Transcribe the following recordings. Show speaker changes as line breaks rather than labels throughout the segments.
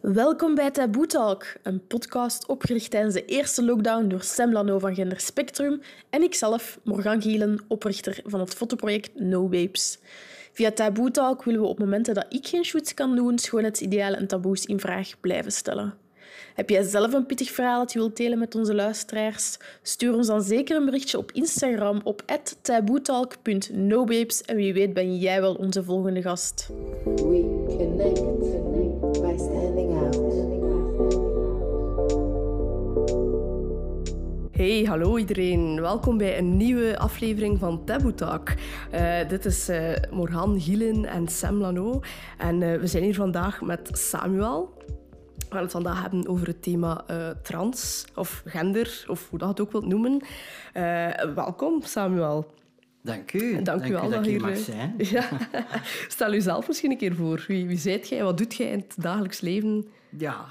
Welkom bij Taboe Talk, een podcast opgericht tijdens de eerste lockdown door Sam Lano van Gender Spectrum en ikzelf, Morgan Gielen, oprichter van het fotoproject No Babes. Via Taboe Talk willen we op momenten dat ik geen shoots kan doen, schoonheidsidealen en taboes in vraag blijven stellen. Heb jij zelf een pittig verhaal dat je wilt delen met onze luisteraars? Stuur ons dan zeker een berichtje op Instagram op taboetalk.nobabes en wie weet ben jij wel onze volgende gast.
Hey, hallo iedereen. Welkom bij een nieuwe aflevering van Taboo Talk. Eh, dit is uh, Morgan Gielen en Sam Lano. En uh, we zijn hier vandaag met Samuel. We gaan het vandaag hebben over het thema trans of gender, of hoe dat het ook wilt noemen. welkom, Samuel.
Dank u.
Dank, u wel
dat, ik
hier
zijn.
Ja. Stel uzelf misschien een keer voor. Wie, wie zijt jij? Wat doet jij in het dagelijks leven?
Ja,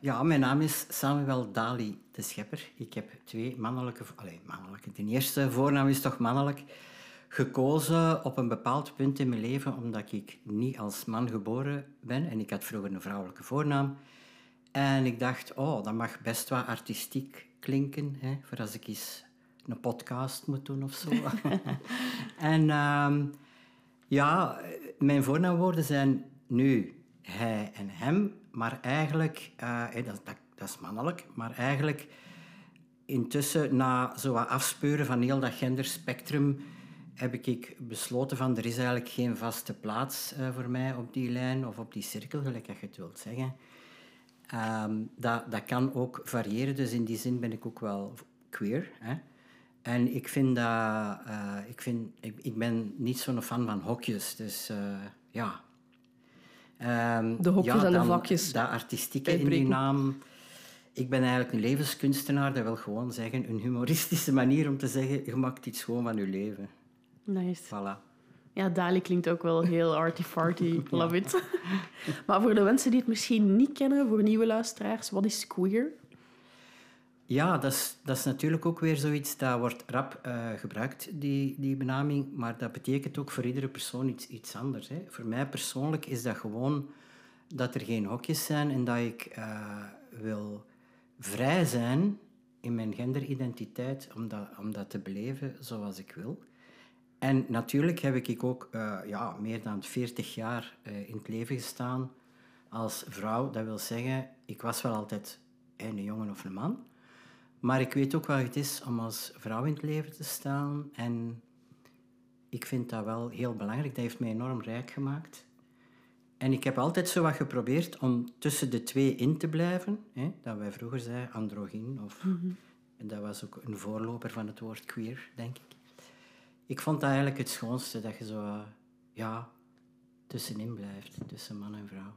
ja, mijn naam is Samuel Dali de Schepper. Ik heb twee mannelijke... Allee, mannelijke. De eerste voornaam is toch mannelijk. Gekozen op een bepaald punt in mijn leven, omdat ik niet als man geboren ben. En ik had vroeger een vrouwelijke voornaam. En ik dacht, oh, dat mag best wel artistiek klinken, hè, voor als ik eens een podcast moet doen of zo. en uh, ja, mijn voornaamwoorden zijn nu hij en hem, maar eigenlijk, uh, dat, dat, dat, is mannelijk, maar eigenlijk intussen na zo wat afspeuren van heel dat genderspectrum heb ik besloten van er is eigenlijk geen vaste plaats uh, voor mij op die lijn of op die cirkel, gelijk dat je het wilt zeggen. Um, dat, dat kan ook variëren, dus in die zin ben ik ook wel queer. Hè? En ik vind dat... Uh, ik, vind, ik, ik, ben niet zo'n fan van hokjes, dus uh, ja.
Um, de hokjes
ja,
en de vakjes.
Dat artistieke in die naam. Ik ben eigenlijk een levenskunstenaar. Dat wil gewoon zeggen, een humoristische manier om te zeggen, je maakt iets gewoon van je leven.
Nice.
Voilà.
Ja, Dali klinkt ook wel heel arty-farty. Love it. maar voor de mensen die het misschien niet kennen, voor nieuwe luisteraars, wat is queer?
Ja, dat is, dat is natuurlijk ook weer zoiets dat wordt rap uh, gebruikt, die, die benaming. Maar dat betekent ook voor iedere persoon iets, iets anders. Hè. Voor mij persoonlijk is dat gewoon dat er geen hokjes zijn en dat ik uh, wil vrij zijn in mijn genderidentiteit om dat, om dat te beleven zoals ik wil. En natuurlijk heb ik ook uh, ja, meer dan 40 jaar in het leven gestaan als vrouw. Dat wil zeggen, ik was wel altijd een jongen of een man. Maar ik weet ook wat het is om als vrouw in het leven te staan. En ik vind dat wel heel belangrijk. Dat heeft mij enorm rijk gemaakt. En ik heb altijd zo wat geprobeerd om tussen de twee in te blijven. Hè, dat wij vroeger zeiden androgyn. Of,
Mhm.
En dat was ook een voorloper van het woord queer, denk ik. Ik vond dat eigenlijk het schoonste, dat je zo uh, ja, tussenin blijft, tussen man en vrouw.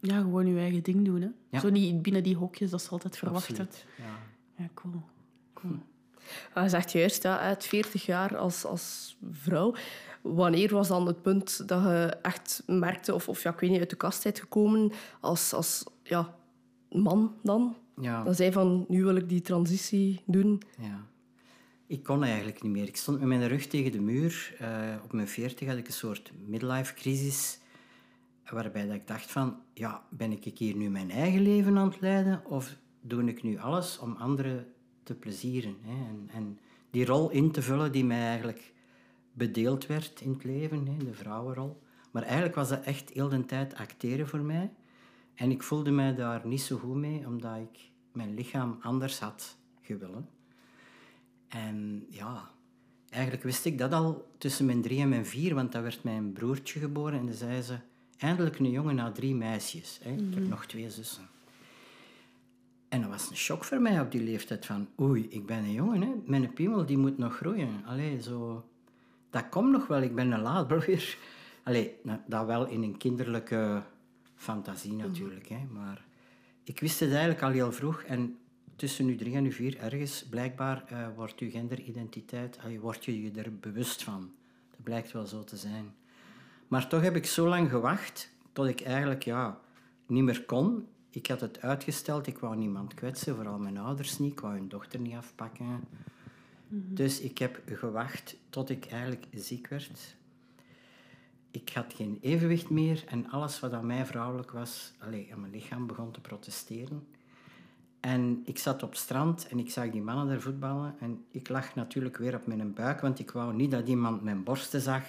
Ja, gewoon je eigen ding doen. Hè?
Ja.
Zo niet binnen die hokjes dat ze altijd verwachten.
Absoluut, ja.
Ja, cool. cool.
Je zegt juist, ja, uit 40 jaar als, als vrouw. Wanneer was dan het punt dat je echt merkte, of, of ja, ik weet niet, uit de kast bent gekomen als, als ja, man dan?
Ja.
Dat zei van, nu wil ik die transitie doen.
Ja. Ik kon eigenlijk niet meer. Ik stond met mijn rug tegen de muur. Uh, op mijn 40 had ik een soort midlife crisis. Waarbij dat ik dacht van, ja, ben ik hier nu mijn eigen leven aan het leiden? Of doe ik nu alles om anderen te plezieren? Hè? En, en, die rol in te vullen die mij eigenlijk bedeeld werd in het leven, hè? de vrouwenrol. Maar eigenlijk was dat echt heel de tijd acteren voor mij. En ik voelde mij daar niet zo goed mee, omdat ik mijn lichaam anders had gewillen. En ja, eigenlijk wist ik dat al tussen mijn drie en mijn vier, want dat werd mijn broertje geboren en dan zei ze, eindelijk een jongen na drie meisjes. Hè? Ik heb nog twee zussen. En dat was een shock voor mij op die leeftijd van, oei, ik ben een jongen, hè? mijn piemel die moet nog groeien. Allee, zo... Dat komt nog wel, ik ben een laadbloeier. Allee, dat wel in een kinderlijke fantasie natuurlijk, hè? maar ik wist het eigenlijk al heel vroeg en tussen nu drie en nu vier ergens, blijkbaar uh, wordt je genderidentiteit, word je je er bewust van. Dat blijkt wel zo te zijn. Maar toch heb ik zo lang gewacht tot ik eigenlijk ja, niet meer kon. Ik had het uitgesteld, ik wou niemand kwetsen, vooral mijn ouders niet. Ik wou hun dochter niet afpakken. Mm -hmm. Dus ik heb gewacht tot ik eigenlijk ziek werd. ik had geen evenwicht meer en alles wat aan mij vrouwelijk was, allee, aan mijn lichaam begon te protesteren. En ik zat op het strand en ik zag die mannen daar voetballen. En ik lag natuurlijk weer op mijn buik, want ik wou niet dat iemand mijn borsten zag.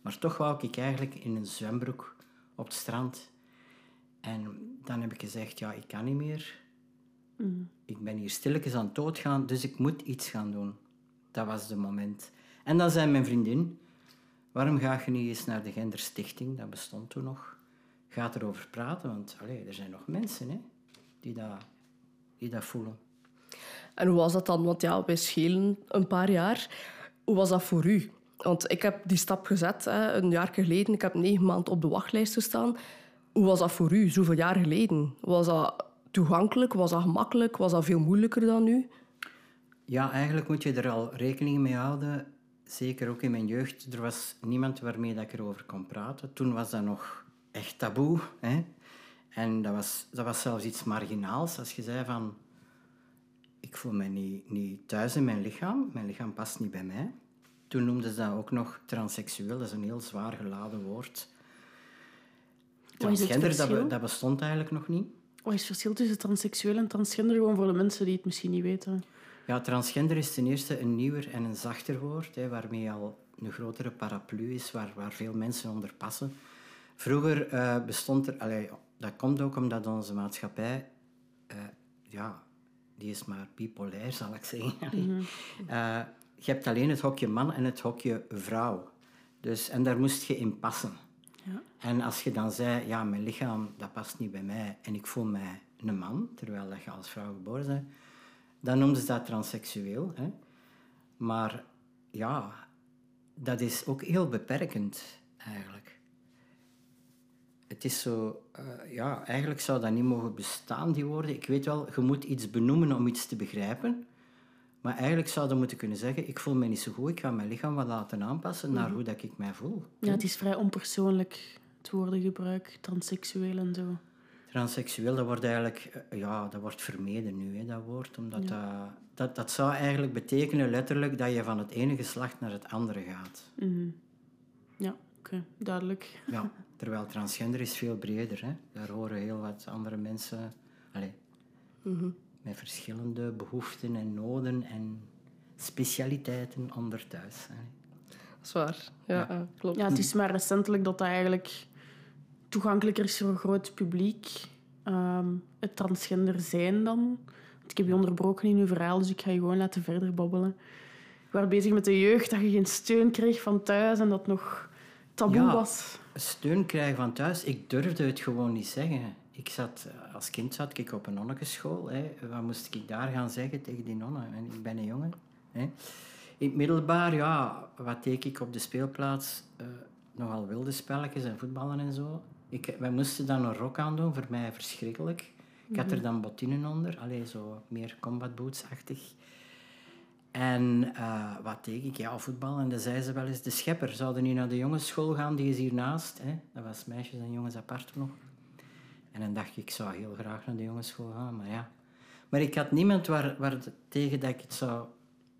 Maar toch wou ik eigenlijk in een zwembroek op het strand. En dan heb ik gezegd, ja, ik kan niet meer. Ik ben hier stilletjes aan het doodgaan, dus ik moet iets gaan doen. Dat was de moment. En dan zei mijn vriendin, waarom ga je niet eens naar de Genderstichting? Dat bestond toen nog. Ga erover praten, want allee, er zijn nog mensen hè, die, dat, die dat voelen.
En hoe was dat dan? Want ja, wij schelen een paar jaar. Hoe was dat voor u? Want ik heb die stap gezet hè, een jaar geleden. Ik heb negen maanden op de wachtlijst gestaan. Hoe was dat voor u, zoveel jaar geleden? Was dat toegankelijk? Was dat gemakkelijk? Was dat veel moeilijker dan nu?
Ja, eigenlijk moet je er al rekening mee houden. Zeker ook in mijn jeugd. Er was niemand waarmee dat ik erover kon praten. Toen was dat nog echt taboe. Hè? En dat was, dat was zelfs iets marginaals. Als je zei van... Ik voel me niet, niet thuis in mijn lichaam. Mijn lichaam past niet bij mij. Toen noemden ze dat ook nog transseksueel. Dat is een heel zwaar geladen woord. Transgender, dat, be- dat bestond eigenlijk nog niet.
Wat is het verschil tussen transseksueel en transgender? Gewoon voor de mensen die het misschien niet weten.
Ja, transgender is ten eerste een nieuwer en een zachter woord, hè, waarmee al een grotere paraplu is, waar, waar veel mensen onder passen. Vroeger eh, bestond er... Allee, dat komt ook omdat onze maatschappij... eh, ja, die is maar bipolair, zal ik zeggen. Allee. Eh, je hebt alleen het hokje man en het hokje vrouw. Dus, en daar moest je in passen.
Ja.
En als je dan zei, ja, mijn lichaam, dat past niet bij mij en ik voel mij een man, terwijl dat je als vrouw geboren bent, dan noemden ze dat transseksueel. Hè? Maar ja, dat is ook heel beperkend, eigenlijk. Het is zo, eh, ja, eigenlijk zou dat niet mogen bestaan, die woorden. Ik weet wel, je moet iets benoemen om iets te begrijpen. Maar eigenlijk zou je moeten kunnen zeggen, ik voel me niet zo goed, ik ga mijn lichaam wat laten aanpassen naar hoe dat ik mij voel.
Ja, het is vrij onpersoonlijk, het woordengebruik, transseksueel en zo.
Transseksueel, dat wordt eigenlijk eh, ja, dat wordt vermeden nu, hè, dat woord. Omdat dat, dat, dat zou eigenlijk betekenen letterlijk dat je van het ene geslacht naar het andere gaat.
Ja, oké, duidelijk.
Ja, terwijl transgender is veel breder. Hè. Daar horen heel wat andere mensen allee, met verschillende behoeften en noden en specialiteiten onder thuis. Hè.
Dat is waar. Ja, ja, klopt.
Ja, het is maar recentelijk dat dat eigenlijk toegankelijker is voor een groot publiek. Ehm, het transgender zijn dan. Want ik heb je onderbroken in uw verhaal, dus ik ga je gewoon laten verder babbelen. Je was bezig met de jeugd, dat je geen steun kreeg van thuis en dat nog taboe
Ja.
was.
Steun krijgen van thuis, ik durfde het gewoon niet zeggen. Ik zat, als kind zat ik op een nonnekenschool. Hè. Wat moest ik daar gaan zeggen tegen die nonnen? En ik ben een jongen. Hè. In het middelbaar, ja, wat deed ik op de speelplaats? Eh, nogal wilde spelletjes en voetballen en zo. Ik, wij moesten dan een rok aan doen, voor mij verschrikkelijk. Ik had er dan bottinen onder, alleen zo meer combat boots-achtig. En eh, wat deed ik? Ja, voetbal. En dan zei ze wel eens, de schepper, zouden niet naar de jongensschool gaan? Die is hiernaast. Hè? Dat was meisjes en jongens apart nog. En dan dacht ik, ik zou heel graag naar de jongensschool gaan, maar ja. Maar ik had niemand waar, waar tegen dat ik het zou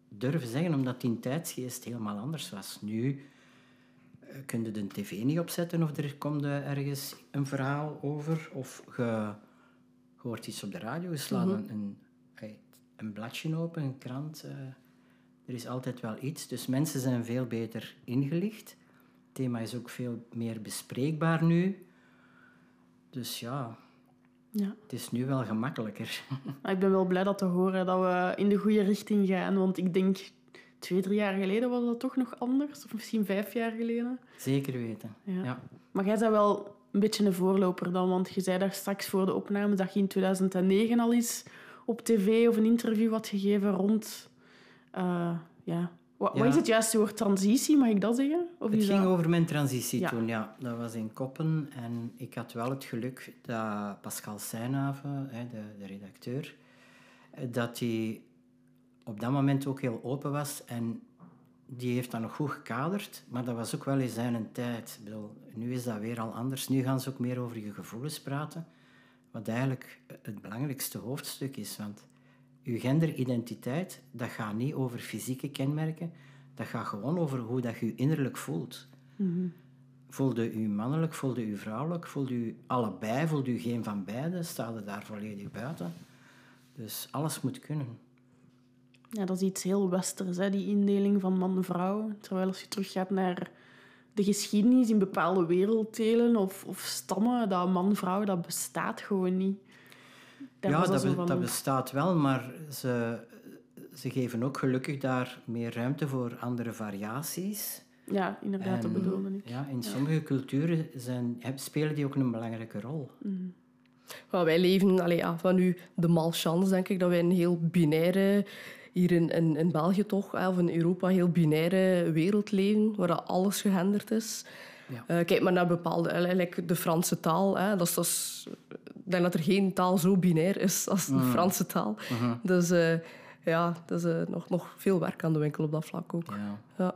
durven zeggen, omdat die tijdsgeest helemaal anders was. Nu kun je de tv niet opzetten of er komt eh, ergens een verhaal over. Of je, hoort iets op de radio, je slaat een, een, een bladje open, een krant. eh, er is altijd wel iets. Dus mensen zijn veel beter ingelicht. Het thema is ook veel meer bespreekbaar nu. Dus ja,
Ja.
het is nu wel gemakkelijker.
Maar ik ben wel blij dat te horen dat we in de goede richting gaan. Want ik denk, twee, drie jaar geleden was dat toch nog anders. Of misschien vijf jaar geleden.
Zeker weten.
Ja.
Ja.
Maar jij bent wel een beetje een voorloper dan. Want je zei daar straks voor de opname dat je in 2009 al eens op tv of een interview had gegeven rond... eh, ja. Wat, wat is het juiste woord? Transitie, mag ik dat zeggen? Of
Het ging
dat...
over mijn transitie
Ja.
toen, ja. Dat was in Koppen en ik had wel het geluk dat Pascal Seynhaven, hè, de, de redacteur, eh, dat hij op dat moment ook heel open was en die heeft dat nog goed gekaderd, maar dat was ook wel in zijn tijd. Ik bedoel, nu is dat weer al anders. Nu gaan ze ook meer over je gevoelens praten, wat eigenlijk het belangrijkste hoofdstuk is. Want je genderidentiteit, dat gaat niet over fysieke kenmerken, dat gaat gewoon over hoe dat je je innerlijk voelt. Voelde u mannelijk, voelde u vrouwelijk, voelde u allebei, voelde u geen van beide, staat er daar volledig buiten. Dus alles moet kunnen.
Ja, dat is iets heel westers, hè, die indeling van man-vrouw. Terwijl als je teruggaat naar de geschiedenis in bepaalde werelddelen of, of stammen, dat man-vrouw, dat bestaat gewoon niet. Daar
ja, dat,
zo
be-
van-
dat bestaat wel, maar ze, ze geven ook gelukkig daar meer ruimte voor andere variaties.
Ja, inderdaad, dat bedoelde ik.
Ja, in sommige culturen zijn, heb- spelen die ook een belangrijke rol.
Maar wij leven, allee, ja, van nu de malchance, denk ik, dat wij een heel binaire, hier in, in, in België toch, of in Europa, heel binaire wereld leven, waar dat alles gehenderd is.
Ja.
Eh, kijk maar naar bepaalde, eh, like de Franse taal. Hè, dat is, dat is- ik denk dat er geen taal zo binair is als de Franse taal. Dus eh, ja, er is eh, nog, nog veel werk aan de winkel op dat vlak ook.
Ja.
Ja.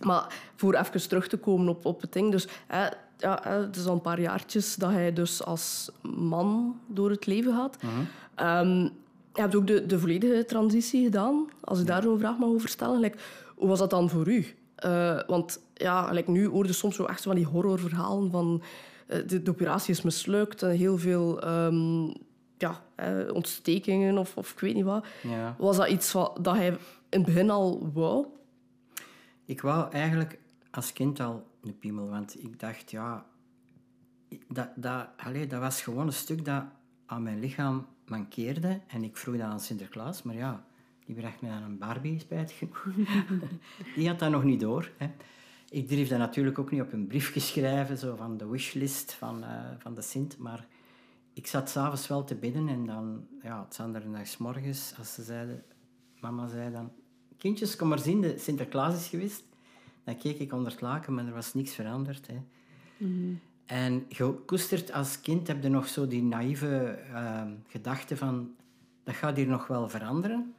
Maar voor even terug te komen op, op het ding. Dus hè, ja, het is al een paar jaartjes dat hij dus als man door het leven gaat. Ehm, je hebt ook de, de volledige transitie gedaan. Als ik daar zo'n vraag mag over stellen. Like, hoe was dat dan voor u? Eh, want ja, like, nu hoor je soms zo echt van die horrorverhalen van... eh, de, de operatie is mislukt en heel veel ehm, ja, eh, ontstekingen of, of ik weet niet wat.
Ja.
Was dat iets wat, dat hij in het begin al wou?
Ik wou eigenlijk als kind al een piemel, want ik dacht, ja, dat, dat, allee, dat was gewoon een stuk dat aan mijn lichaam mankeerde. En ik vroeg dat aan Sinterklaas, maar ja, die bracht me aan een Barbie, spijtig genoeg. die had dat nog niet door. Hè. Ik durf dat natuurlijk ook niet op een briefje schrijven, zo van de wishlist van, eh, van de Sint, maar ik zat s'avonds wel te bidden en dan, ja, het andere dag 's morgens, als ze zeiden, mama zei dan, kindjes, kom maar zien, de Sinterklaas is geweest. Dan keek ik onder het laken, maar er was niks veranderd. Hè. En je koestert als kind, heb je nog zo die naïeve ehm, gedachte van, dat gaat hier nog wel veranderen.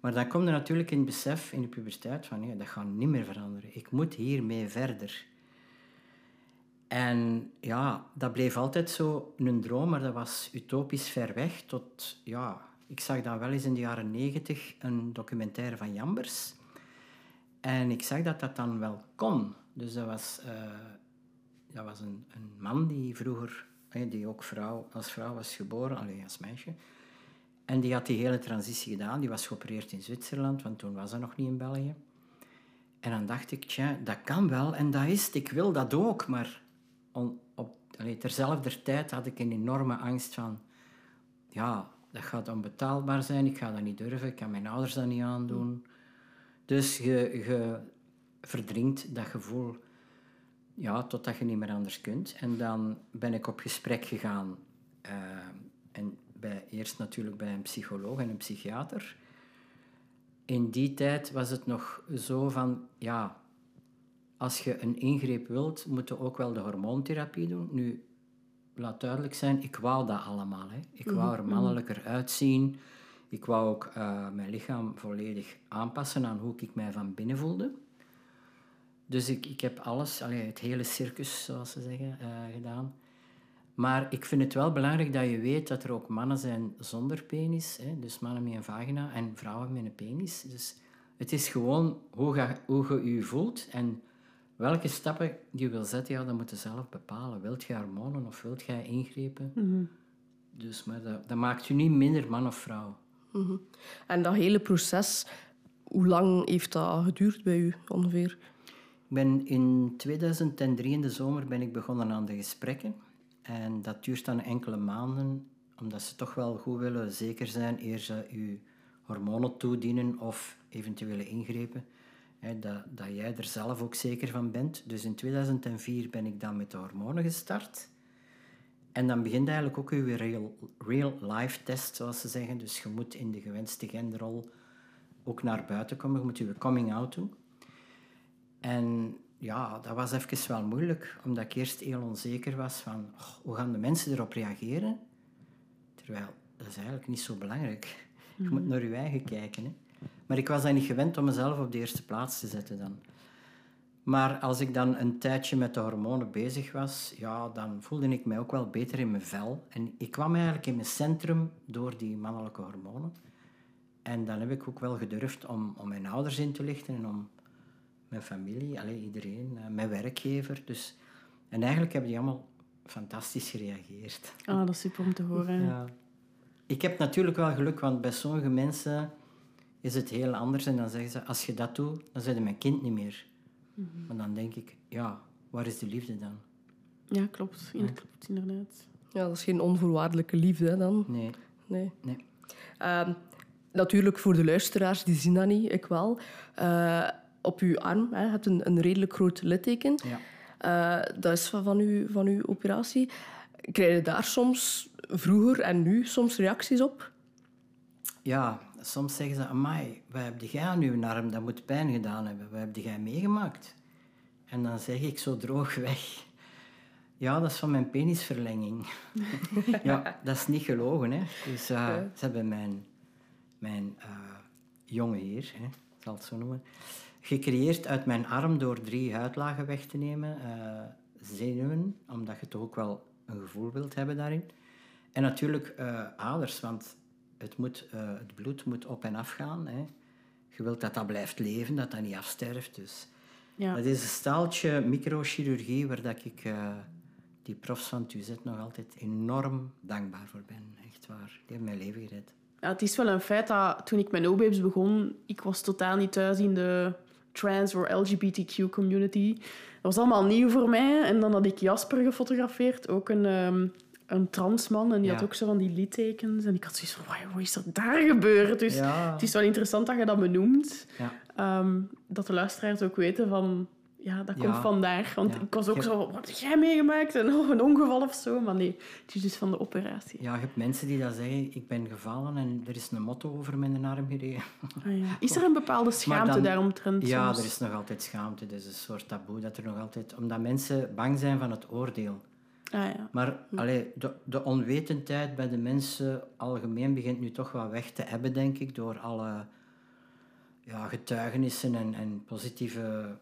Maar dan kom je natuurlijk in het besef, in de puberteit, van, nee, dat gaat niet meer veranderen. Ik moet hiermee verder. En ja, dat bleef altijd zo een droom, maar dat was utopisch ver weg. Tot, ja, ik zag dan wel eens in de jaren negentig een documentaire van Jambers. En ik zag dat dat dan wel kon. Dus dat was, eh, dat was een, een man die vroeger, die ook vrouw, als vrouw was geboren, alleen als meisje. En die had die hele transitie gedaan. Die was geopereerd in Zwitserland, want toen was ze nog niet in België. En dan dacht ik, tja, dat kan wel en dat is het. Ik wil dat ook. Maar op, allee, terzelfde tijd had ik een enorme angst van... Ja, dat gaat onbetaalbaar zijn. Ik ga dat niet durven. Ik kan mijn ouders dat niet aandoen. Dus je, je verdringt dat gevoel ja, totdat je niet meer anders kunt. En dan ben ik op gesprek gegaan. eh, en bij, eerst natuurlijk bij een psycholoog en een psychiater. In die tijd was het nog zo van, ja, als je een ingreep wilt, moet je ook wel de hormoontherapie doen. Nu, laat duidelijk zijn, ik wou dat allemaal. Hè. Ik wou er mannelijker uitzien. Ik wou ook eh, mijn lichaam volledig aanpassen aan hoe ik mij van binnen voelde. Dus ik, ik heb alles, allee, het hele circus, zoals ze zeggen, eh, gedaan. Maar ik vind het wel belangrijk dat je weet dat er ook mannen zijn zonder penis. Hè? Dus mannen met een vagina en vrouwen met een penis. Dus het is gewoon hoe, ga, hoe je je voelt en welke stappen je wil zetten, ja, dat moet je zelf bepalen. Wilt je hormonen of wilt je ingrepen? Dus, maar dat, dat maakt je niet minder man of vrouw.
En dat hele proces, hoe lang heeft dat geduurd bij u ongeveer?
Ben in 2003 in de zomer ben ik begonnen aan de gesprekken. En dat duurt dan enkele maanden, omdat ze toch wel goed willen zeker zijn eer ze je hormonen toedienen of eventuele ingrepen. Dat, dat jij er zelf ook zeker van bent. Dus in 2004 ben ik dan met de hormonen gestart. En dan begint eigenlijk ook uw real, real life test, zoals ze zeggen. Dus je moet in de gewenste genderrol ook naar buiten komen. Je moet je coming out doen. En ja, dat was even wel moeilijk, omdat ik eerst heel onzeker was van oh, hoe gaan de mensen erop reageren? Terwijl, dat is eigenlijk niet zo belangrijk. Je moet naar je eigen kijken. Hè. Maar ik was dan niet gewend om mezelf op de eerste plaats te zetten dan. Maar als ik dan een tijdje met de hormonen bezig was, ja, dan voelde ik mij ook wel beter in mijn vel. En ik kwam eigenlijk in mijn centrum door die mannelijke hormonen. En dan heb ik ook wel gedurfd om, om mijn ouders in te lichten en om mijn familie, allee, iedereen, eh, mijn werkgever. Dus, en eigenlijk hebben die allemaal fantastisch gereageerd.
Ah, dat is super om te horen.
Ja. Ik heb natuurlijk wel geluk, want bij sommige mensen is het heel anders. En dan zeggen ze, als je dat doet, dan zijn mijn kind niet meer. Maar dan denk ik, ja, waar is de liefde dan?
Ja, klopt. Ja, klopt, inderdaad.
Ja, dat is geen onvoorwaardelijke liefde dan.
Nee,
Nee.
nee.
Ehm, natuurlijk, voor de luisteraars, die zien dat niet, ik wel. Eh, op uw arm hè, je hebt een, een redelijk groot litteken.
Ja.
Eh, dat is van, van, uw, van uw operatie. Krijg je daar soms, vroeger en nu, soms reacties op?
Ja, soms zeggen ze, amai, wat heb jij aan uw arm? Dat moet pijn gedaan hebben. Wat heb jij meegemaakt? En dan zeg ik zo droog weg. Ja, dat is van mijn penisverlenging. ja, dat is niet gelogen. Hè. Dus eh, ze hebben mijn, mijn jonge heer, hè, zal het zo noemen, gecreëerd uit mijn arm door drie huidlagen weg te nemen. eh, zenuwen, omdat je toch ook wel een gevoel wilt hebben daarin. En natuurlijk eh, aders, want het, moet, eh, het bloed moet op en af gaan. Hè. Je wilt dat dat blijft leven, dat dat niet afsterft. Dus
Ja.
dat is een staaltje microchirurgie waar dat ik eh, die profs van TUZ nog altijd enorm dankbaar voor ben. Echt waar. Die hebben mijn leven gered.
Ja, het is wel een feit dat toen ik met No-Babes begon, ik was totaal niet thuis in de trans- of LGBTQ community. Dat was allemaal nieuw voor mij. En dan had ik Jasper gefotografeerd, ook een, ehm, een transman. En die
Ja.
had ook zo van die littekens. En ik had zoiets van, "Wauw, wat is er daar gebeurd? Dus
Ja.
het is wel interessant dat je dat benoemt.
Ja.
Ehm, dat de luisteraars ook weten van... Ja, dat komt vandaar. Want ik was ook
Je-
zo... Wat heb jij meegemaakt? En oh, een ongeval of zo. Maar nee, het is dus van de operatie.
ja, je hebt mensen die dat zeggen, ik ben gevallen en er is een motto over mijn arm gereden.
Ah, ja. Is er een bepaalde schaamte
dan-
daaromtrent
Ja,
soms?
er is nog altijd schaamte. Dat is een soort taboe dat er nog altijd... Omdat mensen bang zijn van het oordeel.
Ah, ja.
Maar allee, de, de onwetendheid bij de mensen algemeen begint nu toch wel weg te hebben, denk ik, door alle ja, getuigenissen en, en positieve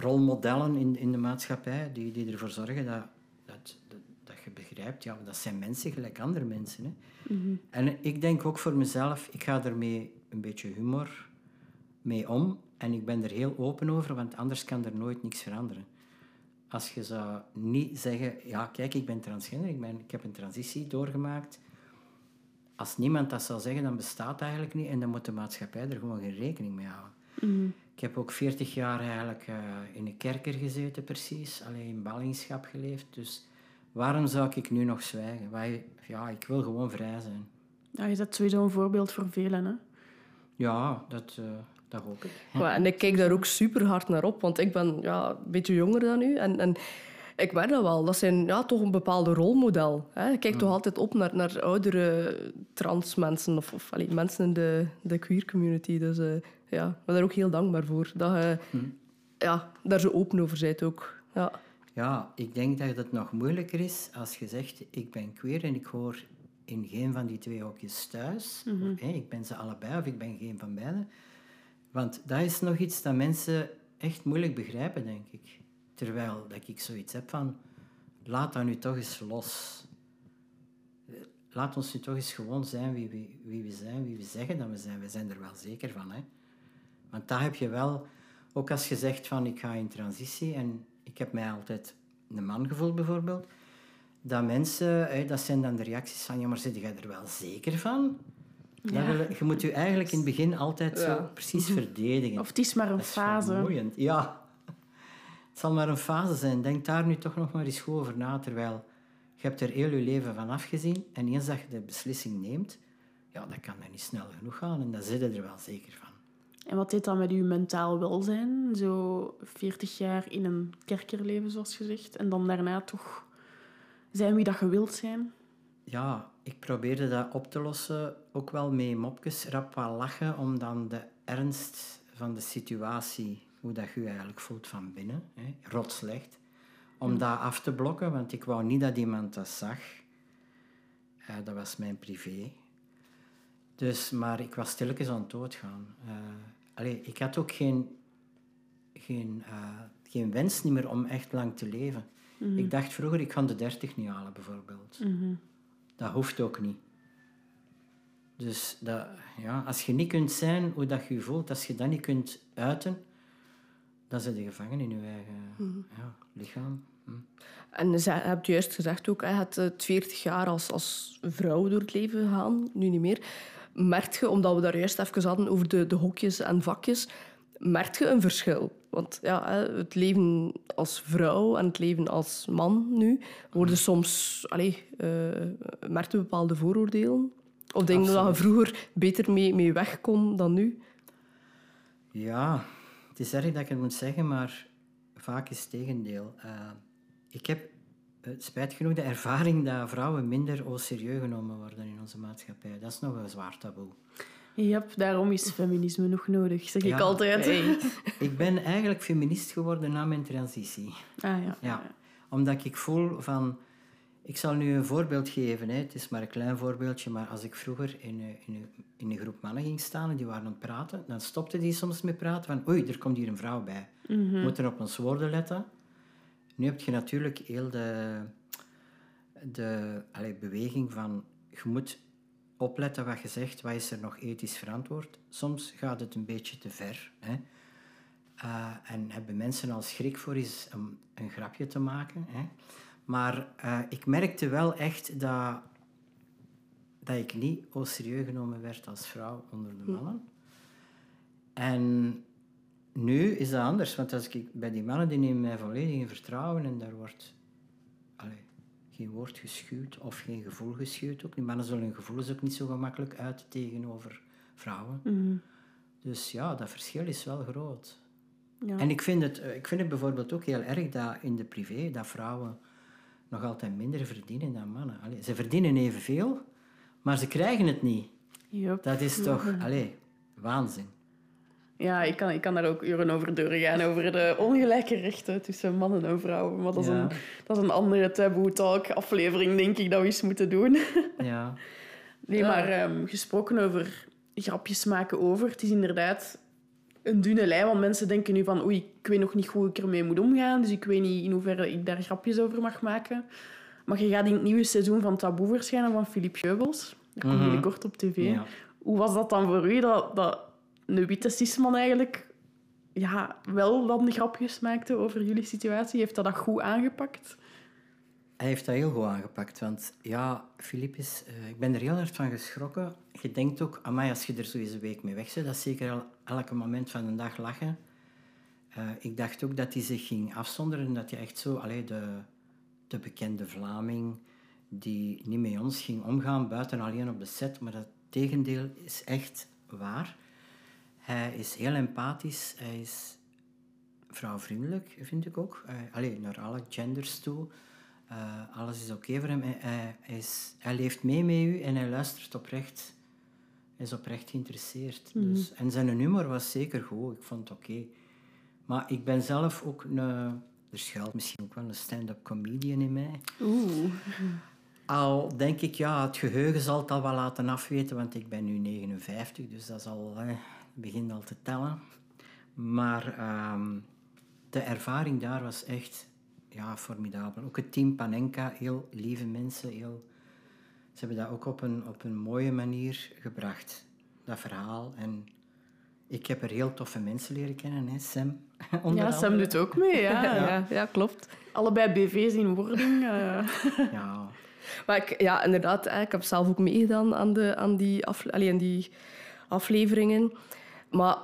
rolmodellen in, in de maatschappij, die, die ervoor zorgen dat, dat, dat, dat je begrijpt, ja, dat zijn mensen gelijk andere mensen. Hè. En ik denk ook voor mezelf, ik ga ermee een beetje humor mee om en ik ben er heel open over, want anders kan er nooit niks veranderen. Als je zou niet zeggen, ja kijk, ik ben transgender, ik, ben, ik heb een transitie doorgemaakt. Als niemand dat zou zeggen, dan bestaat het eigenlijk niet en dan moet de maatschappij er gewoon geen rekening mee houden. Ik heb ook 40 jaar eigenlijk eh, in een kerker gezeten, precies. Alleen in ballingschap geleefd. Dus waarom zou ik nu nog zwijgen? Wij, ja, ik wil gewoon vrij zijn.
Ja, je bent sowieso een voorbeeld voor velen. Hè?
Ja, dat, eh, dat hoop ik.
Ja, en ik kijk daar ook super hard naar op, want ik ben ja, een beetje jonger dan u. En, en ik merk dat wel. Dat zijn ja, toch een bepaalde rolmodel. Hè. Ik kijk toch altijd op naar, naar oudere trans mensen of, of allee, mensen in de, de queer community. Dus eh, ja, ik ben daar ook heel dankbaar voor. Dat je ja, daar zo open over bent ook. Ja.
Ja, ik denk dat het nog moeilijker is als je zegt, ik ben queer en ik hoor in geen van die twee hokjes thuis. Of, hé, ik ben ze allebei of ik ben geen van beide. Want dat is nog iets dat mensen echt moeilijk begrijpen, denk ik. Terwijl dat ik zoiets heb van, laat dat nu toch eens los. Laat ons nu toch eens gewoon zijn wie, wie, wie we zijn, wie we zeggen dat we zijn. We zijn er wel zeker van, hè. Want daar heb je wel, ook als je zegt van ik ga in transitie en ik heb mij altijd een man gevoeld bijvoorbeeld, dat mensen, hè, dat zijn dan de reacties van ja, maar zit jij er wel zeker van? Wil- je moet je eigenlijk in het begin altijd zo precies verdedigen.
Of het is maar een
Dat is
fase.
vermoeiend. Ja, het zal maar een fase zijn. Denk daar nu toch nog maar eens goed over na, terwijl je hebt er heel je leven van afgezien en eens dat je de beslissing neemt, ja, dat kan dan niet snel genoeg gaan en daar zit je er wel zeker van.
En wat deed dat met uw mentaal welzijn? Zo 40 jaar in een kerkerleven, zoals gezegd. En dan daarna toch zijn wie dat je wilt zijn.
Ja, ik probeerde dat op te lossen, ook wel met mopjes, rap wat lachen, om dan de ernst van de situatie, hoe dat je je eigenlijk voelt van binnen, hè, rot slecht, om dat af te blokken, want ik wou niet dat iemand dat zag. Eh, dat was mijn privé. Dus, maar ik was stilletjes aan het doodgaan. Eh, allee, ik had ook geen, geen, eh, geen wens niet meer om echt lang te leven. Ik dacht vroeger, ik ga de dertig niet halen, bijvoorbeeld. Dat hoeft ook niet. Dus dat, ja, als je niet kunt zijn hoe dat je je voelt, als je dat niet kunt uiten, dan zit je gevangen in je eigen ja, lichaam. Hm.
En ze hebt juist gezegd ook, je hebt eh, 40 jaar als, als vrouw door het leven gegaan, nu niet meer. Merk je, omdat we daar juist even hadden over de, de hokjes en vakjes, merk je een verschil? Want ja, het leven als vrouw en het leven als man nu worden soms... Allee, eh merk je bepaalde vooroordelen? Of denk je dat je vroeger beter mee, mee weg kon dan nu?
Ja, het is erg dat ik het moet zeggen, maar vaak is het tegendeel. Eh, ik heb eh, spijt genoeg de ervaring dat vrouwen minder au serieus genomen worden in onze maatschappij. Dat is nog een zwaar taboe.
Ja, daarom is feminisme nog nodig, zeg ik altijd.
Ik ben eigenlijk feminist geworden na mijn transitie.
Ah ja.
Ja, omdat ik voel van... Ik zal nu een voorbeeld geven. Hè. Het is maar een klein voorbeeldje, maar als ik vroeger in een, in, een, in een groep mannen ging staan en die waren aan het praten, dan stopte die soms met praten van oei, er komt hier een vrouw bij. We moeten op ons woorden letten. Nu heb je natuurlijk heel de, de allee, beweging van je moet opletten wat je zegt, wat is er nog ethisch verantwoord. Soms gaat het een beetje te ver. Hè. Eh, en hebben mensen al schrik voor eens een, een grapje te maken. Hè. Maar eh, ik merkte wel echt dat, dat ik niet au serieus genomen werd als vrouw onder de mannen. En nu is dat anders, want als ik bij die mannen die nemen mij volledig in vertrouwen en daar wordt allee, geen woord geschuwd of geen gevoel geschuwd ook. Die mannen zullen hun gevoelens ook niet zo gemakkelijk uiten tegenover vrouwen. Dus ja, dat verschil is wel groot.
Ja.
En ik vind, het, eh, ik vind het bijvoorbeeld ook heel erg dat in de privé dat vrouwen nog altijd minder verdienen dan mannen. Allee, ze verdienen evenveel, maar ze krijgen het niet. Dat is toch allee, waanzin.
Ja, ik kan, ik kan daar ook uren over doorgaan, over de ongelijke rechten tussen mannen en vrouwen. Maar dat is,
Ja.
een, dat is een andere Taboo Talk aflevering, denk ik, dat we eens moeten doen.
Ja.
Nee, maar ehm, gesproken over grapjes maken over, het is inderdaad een dunne lijn, want mensen denken nu van oei, ik weet nog niet hoe ik ermee moet omgaan, dus ik weet niet in hoeverre ik daar grapjes over mag maken. Maar je gaat in het nieuwe seizoen van Taboe verschijnen van Philippe Geubels. Dat komt binnenkort op tv.
Ja.
Hoe was dat dan voor u, dat, dat een witte cisman eigenlijk ja, wel dan grapjes maakte over jullie situatie? Heeft dat dat goed aangepakt?
Hij heeft dat heel goed aangepakt, want ja, Filip is... eh, ik ben er heel hard van geschrokken. Je denkt ook, amai, als je er zo eens een week mee weg dat zeker al elke moment van de dag lachen. Eh, ik dacht ook dat hij zich ging afzonderen, en dat hij echt zo, allee, de, de bekende Vlaming, die niet met ons ging omgaan, buiten alleen op de set, maar dat tegendeel is echt waar. Hij is heel empathisch, hij is vrouwvriendelijk, vind ik ook. Uh, allee, naar alle genders toe. Uh, alles is oké voor hem. Hij, hij, hij is, hij leeft mee met u en hij luistert oprecht. Hij is oprecht geïnteresseerd. dus, en zijn humor was zeker goed. Ik vond het oké. Maar ik ben zelf ook een... Er schuilt misschien ook wel een stand-up comedian in mij.
Oeh.
Al denk ik, ja, het geheugen zal het al wel laten afweten, want ik ben nu 59, dus dat is al, eh, begint al te tellen. Maar ehm, de ervaring daar was echt ja, formidabel. Ook het team Panenka, heel lieve mensen. Heel, ze hebben dat ook op een, op een mooie manier gebracht, dat verhaal. En ik heb er heel toffe mensen leren kennen, hè, Sam. onder
Ja, Sam
andere.
doet ook mee. Ja.
Ja, ja klopt.
Allebei BV's in wording. eh.
Ja,
Maar ik, ja, inderdaad, ik heb zelf ook meegedaan aan, de, aan, die, afle allee, aan die afleveringen. Maar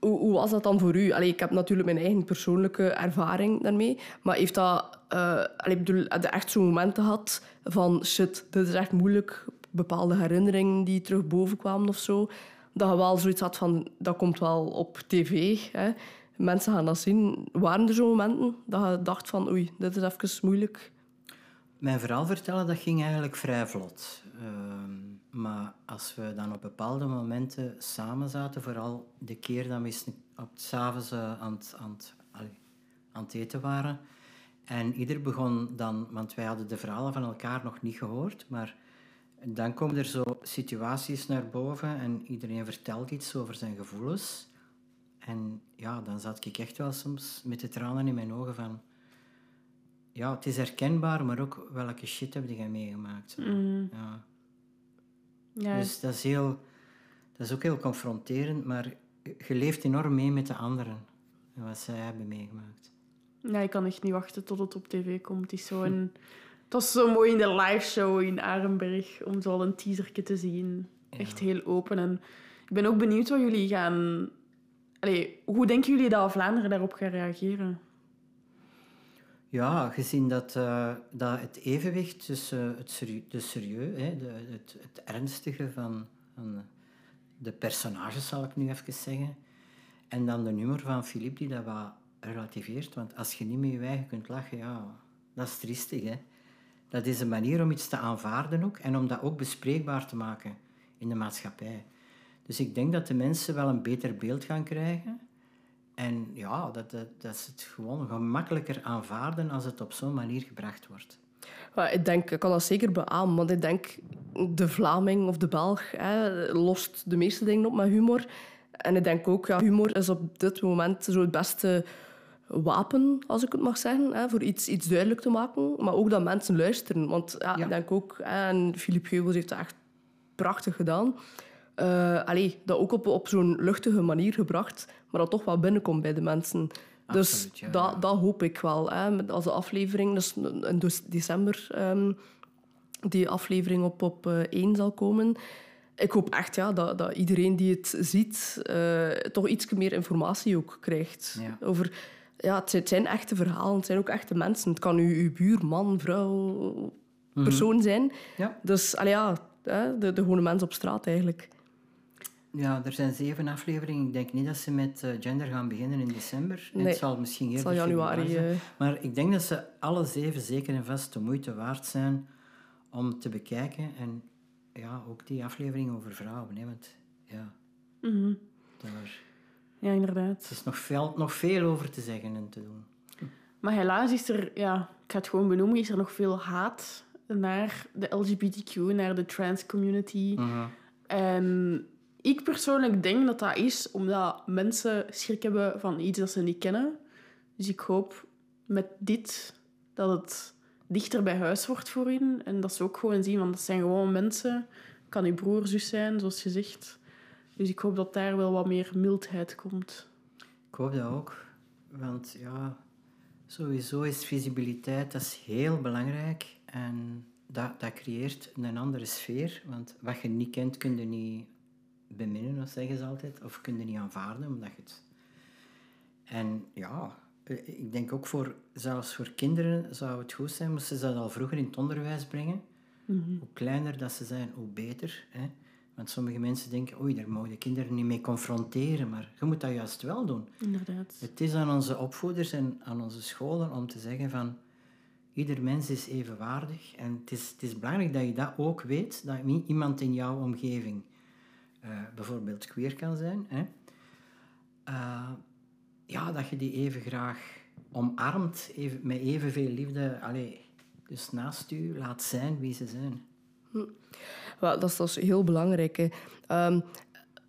hoe, hoe was dat dan voor u? Allee, ik heb natuurlijk mijn eigen persoonlijke ervaring daarmee. Maar heeft dat... eh allee, bedoel, echt zo'n momenten gehad van... Shit, dit is echt moeilijk. Bepaalde herinneringen die terug boven kwamen of zo. Dat je wel zoiets had van... Dat komt wel op tv. Hè. Mensen gaan dat zien. Waren er zo'n momenten dat je dacht van... Oei, dit is even moeilijk?
Mijn verhaal vertellen, dat ging eigenlijk vrij vlot. Ehm, maar als we dan op bepaalde momenten samen zaten, vooral de keer dat we op het s'avonds uh, aan, het- aan, het- aan het eten waren, en ieder begon dan, want wij hadden de verhalen van elkaar nog niet gehoord, maar dan komen er zo situaties naar boven en iedereen vertelt iets over zijn gevoelens. En ja, dan zat ik echt wel soms met de tranen in mijn ogen van ja, het is herkenbaar, maar ook welke shit heb jij meegemaakt. zo. Ja.
Ja,
Dus dat is, heel, dat is ook heel confronterend, maar je leeft enorm mee met de anderen. en wat zij hebben meegemaakt.
Ja, ik kan echt niet wachten tot het op tv komt. Het is zo een... Het was zo mooi in de live show in Arenberg om zo al een teasertje te zien. Echt heel open. En ik ben ook benieuwd wat jullie gaan... Allee, hoe denken jullie dat Vlaanderen daarop gaat reageren?
Ja, gezien dat, eh, dat het evenwicht tussen het serie, de serieus, hè, de, het, het ernstige van, de personages, zal ik nu even zeggen, en dan de nummer van Philippe die dat wat relativeert. Want als je niet met je eigen kunt lachen, ja, dat is triestig. Hè? Dat is een manier om iets te aanvaarden ook en om dat ook bespreekbaar te maken in de maatschappij. Dus ik denk dat de mensen wel een beter beeld gaan krijgen. En ja, dat, dat, dat is het gewoon gemakkelijker aanvaarden als het op zo'n manier gebracht wordt.
Ik denk, ik kan dat zeker beamen, want ik denk de Vlaming of de Belg hè, lost de meeste dingen op met humor. En ik denk ook, ja, humor is op dit moment zo het beste wapen, als ik het mag zeggen, hè, voor iets, iets duidelijk te maken. Maar ook dat mensen luisteren. Want ja,
Ja.
ik denk ook, hè, en Philippe Geubels heeft dat echt prachtig gedaan. Allee, dat ook op, op zo'n luchtige manier gebracht, maar dat toch wel binnenkomt bij de mensen. Dus
ja,
dat, dat hoop ik wel. Hè, met- als de aflevering, dus in dus- december, ehm, die aflevering op, op eh, 1 zal komen. Ik hoop echt ja, dat, dat iedereen die het ziet, eh, toch iets meer informatie ook krijgt.
Ja.
Over, ja, het, zijn, het zijn echte verhalen, het zijn ook echte mensen. Het kan uw, uw buur, man, vrouw, persoon zijn.
Ja.
Dus allee, ja, de, de gewone mens op straat eigenlijk.
Ja, er zijn zeven afleveringen. Ik denk niet dat ze met eh, gender gaan beginnen in december.
Nee,
het zal misschien eerder
zal januari,
zijn.
eh.
Maar ik denk dat ze alle zeven zeker en vast de moeite waard zijn om te bekijken. En ja, ook die aflevering over vrouwen. Hè, want ja,
Mhm.
daar
Ja, inderdaad.
er is nog veel, nog veel over te zeggen en te doen.
Maar helaas is er, ja, ik ga het gewoon benoemen, is er nog veel haat naar de LGBTQ, naar de trans community. En ik persoonlijk denk dat dat is omdat mensen schrik hebben van iets dat ze niet kennen. Dus ik hoop met dit dat het dichter bij huis wordt voor hen. En dat ze ook gewoon zien, want dat zijn gewoon mensen. Kan uw broer, zus zijn, zoals je zegt. Dus ik hoop dat daar wel wat meer mildheid komt.
Ik hoop dat ook. Want ja, sowieso is visibiliteit dat is heel belangrijk. En dat, dat creëert een andere sfeer. Want wat je niet kent, kun je niet beminnen, of zeggen ze altijd. Of kun je niet aanvaarden, omdat je het... En ja, eh, ik denk ook voor, zelfs voor kinderen zou het goed zijn, moesten ze dat al vroeger in het onderwijs brengen. Hoe kleiner dat ze zijn, hoe beter. Hè? Want sommige mensen denken, oei, daar mogen de kinderen niet mee confronteren. Maar je moet dat juist wel doen.
Inderdaad.
Het is aan onze opvoeders en aan onze scholen om te zeggen van ieder mens is evenwaardig. En het is, het is belangrijk dat je dat ook weet, dat iemand in jouw omgeving bijvoorbeeld queer kan zijn. Hè? Eh, ja, dat je die even graag omarmt, even, met evenveel liefde. Allee, dus naast u laat zijn wie ze zijn.
Wel, dat, is, is heel belangrijk.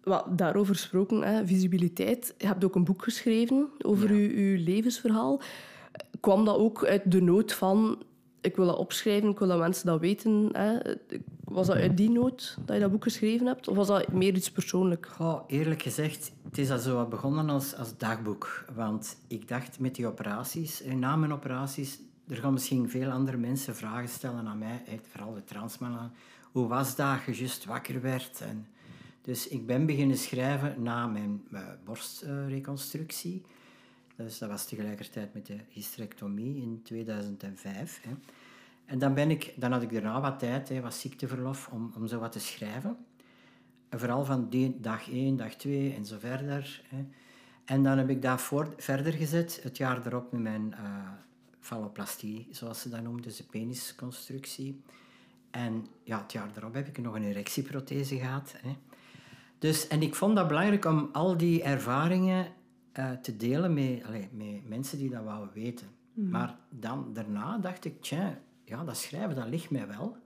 Wel, daarover gesproken, hè, visibiliteit. Je hebt ook een boek geschreven over uw, uw levensverhaal. Kwam dat ook uit de nood van... Ik wil dat opschrijven, ik wil dat mensen dat weten. Hè. Was dat uit die nood dat je dat boek geschreven hebt? Of was dat meer iets persoonlijk?
Goh, eerlijk gezegd, het is al zo wat begonnen als, als dagboek. Want ik dacht met die operaties, eh, na mijn operaties, er gaan misschien veel andere mensen vragen stellen aan mij, vooral de transmannen. Hoe was dat je juist wakker werd? En dus ik ben beginnen schrijven na mijn eh, borstreconstructie. Dus dat was tegelijkertijd met de hysterectomie in 2005. Hè. En dan, ben ik, dan had ik daarna wat tijd, hè, ziekteverlof, om, om zo wat te schrijven. En vooral van die dag 1, dag 2 en zo verder. Hè. En dan heb ik dat voor, verder gezet, het jaar erop met mijn eh falloplastie, zoals ze dat noemen, dus de penisconstructie. En ja, het jaar erop heb ik nog een erectieprothese gehad. Hè. Dus, en ik vond dat belangrijk om al die ervaringen eh, te delen met, met mensen die dat wouden weten. Maar dan, daarna dacht ik, tja, ja, dat schrijven, dat ligt mij wel.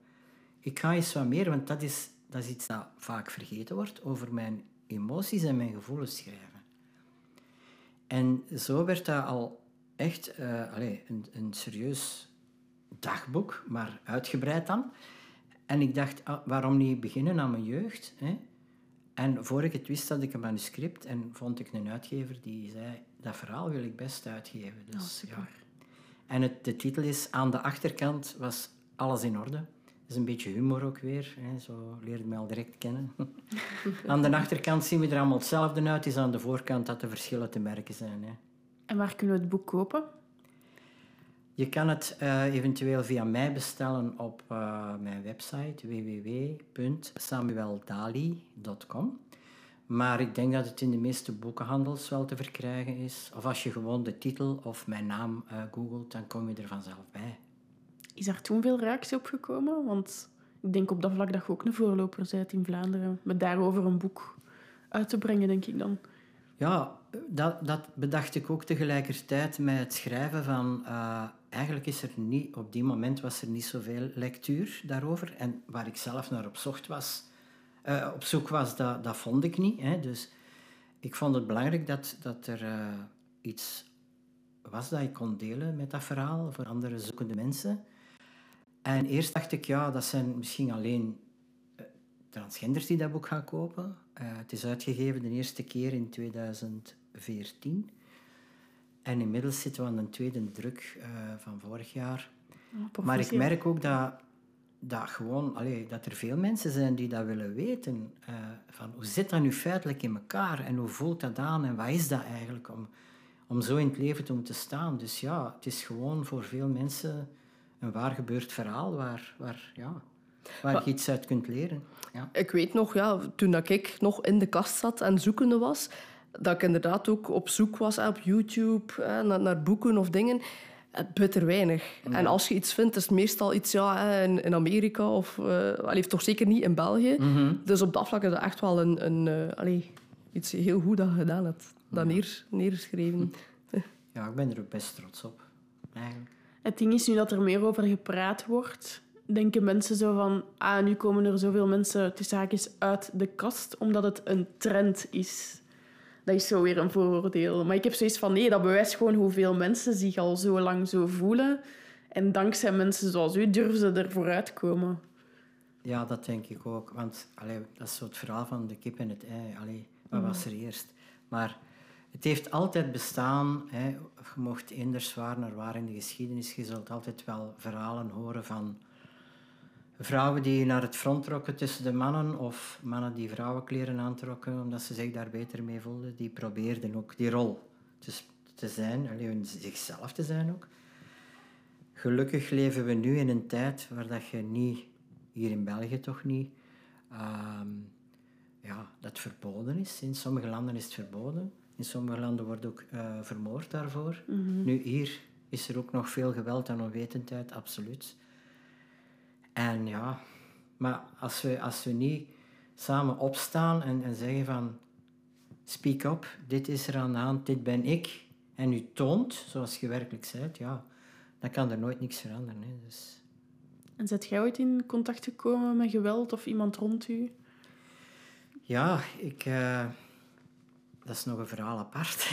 Ik ga eens wat meer, want dat is, dat is iets dat vaak vergeten wordt, over mijn emoties en mijn gevoelens schrijven. En zo werd dat al echt allee, een, een serieus dagboek, maar uitgebreid dan. En ik dacht, ah, waarom niet beginnen aan mijn jeugd? Hè? En voor ik het wist had ik een manuscript en vond ik een uitgever die zei, dat verhaal wil ik best uitgeven. Dus, ja. En het, de titel is Aan de achterkant was alles in orde. Dat is een beetje humor ook weer, hè. zo leerde mij al direct kennen. aan de achterkant zien we er allemaal hetzelfde uit, is aan de voorkant dat de verschillen te merken zijn. Hè.
En waar kunnen we het boek kopen?
Je kan het eh, eventueel via mij bestellen op eh, mijn website www.samueldali.com. Maar ik denk dat het in de meeste boekenhandels wel te verkrijgen is. Of als je gewoon de titel of mijn naam uh, googelt, dan kom je er vanzelf bij.
Is er toen veel reactie op gekomen? Want ik denk op dat vlak dat je ook een voorloper bent in Vlaanderen. Met daarover een boek uit te brengen, denk ik dan.
Ja, dat, dat bedacht ik ook tegelijkertijd met het schrijven van... Uh, eigenlijk is er niet... Op die moment was er niet zoveel lectuur daarover. En waar ik zelf naar op, zocht was, uh, op zoek was, dat, dat vond ik niet. Hè. Dus ik vond het belangrijk dat, dat er uh, iets was dat ik kon delen met dat verhaal voor andere zoekende mensen. En eerst dacht ik, ja, dat zijn misschien alleen transgenders die dat boek gaan kopen. Het is uitgegeven de eerste keer in 2014. En inmiddels zitten we aan een tweede druk uh, van vorig jaar. Oh, maar ik merk ook dat, dat, gewoon, allee, dat er veel mensen zijn die dat willen weten. Uh, van hoe zit dat nu feitelijk in elkaar en hoe voelt dat aan en wat is dat eigenlijk om, om zo in het leven te moeten staan. Dus ja, het is gewoon voor veel mensen een waar gebeurd verhaal waar, waar ja, waar je iets uit kunt leren. Ja.
Ik weet nog, ja, toen dat ik nog in de kast zat en zoekende was, dat ik inderdaad ook op zoek was op YouTube naar, naar boeken of dingen. Het bitter weinig. En als je iets vindt, is het meestal iets ja, in, in Amerika of uh, allee, toch zeker niet in België.
Mhm.
Dus op dat vlak is dat echt wel een, een uh, allee, iets heel goed dat je gedaan hebt. Dat neer, neergeschreven.
Ja, ik ben er ook best trots op. Eigenlijk.
Het ding is nu dat er meer over gepraat wordt denken mensen zo van... Ah, nu komen er zoveel mensen tussen haakjes uit de kast, omdat het een trend is. Dat is zo weer een vooroordeel. Maar ik heb zoiets van... Nee, dat bewijst gewoon hoeveel mensen zich al zo lang zo voelen. En dankzij mensen zoals u durven ze er vooruit komen.
Ja, dat denk ik ook. Want allee, dat is zo het verhaal van de kip en het ei. Allee, wat was er eerst? Maar het heeft altijd bestaan. Hè. Je mocht eender zwaar naar waar in de geschiedenis. Je zult altijd wel verhalen horen van vrouwen die naar het front trokken tussen de mannen of mannen die vrouwenkleren aantrokken omdat ze zich daar beter mee voelden, die probeerden ook die rol te, te zijn, alleen zichzelf te zijn ook. Gelukkig leven we nu in een tijd waar dat je niet, hier in België toch niet, uh, ja, dat verboden is. In sommige landen is het verboden. In sommige landen wordt ook uh, vermoord daarvoor. Mm -hmm. Nu, hier is er ook nog veel geweld en onwetendheid, absoluut. En ja, maar als we, als we niet samen opstaan en, en zeggen van speak up, dit is er aan de hand, dit ben ik, en u toont zoals je werkelijk bent, ja, dan kan er nooit niks veranderen. Hè. Dus...
En zet jij ooit in contact gekomen met geweld of iemand rond u?
Ja, ik, uh, dat is nog een verhaal apart.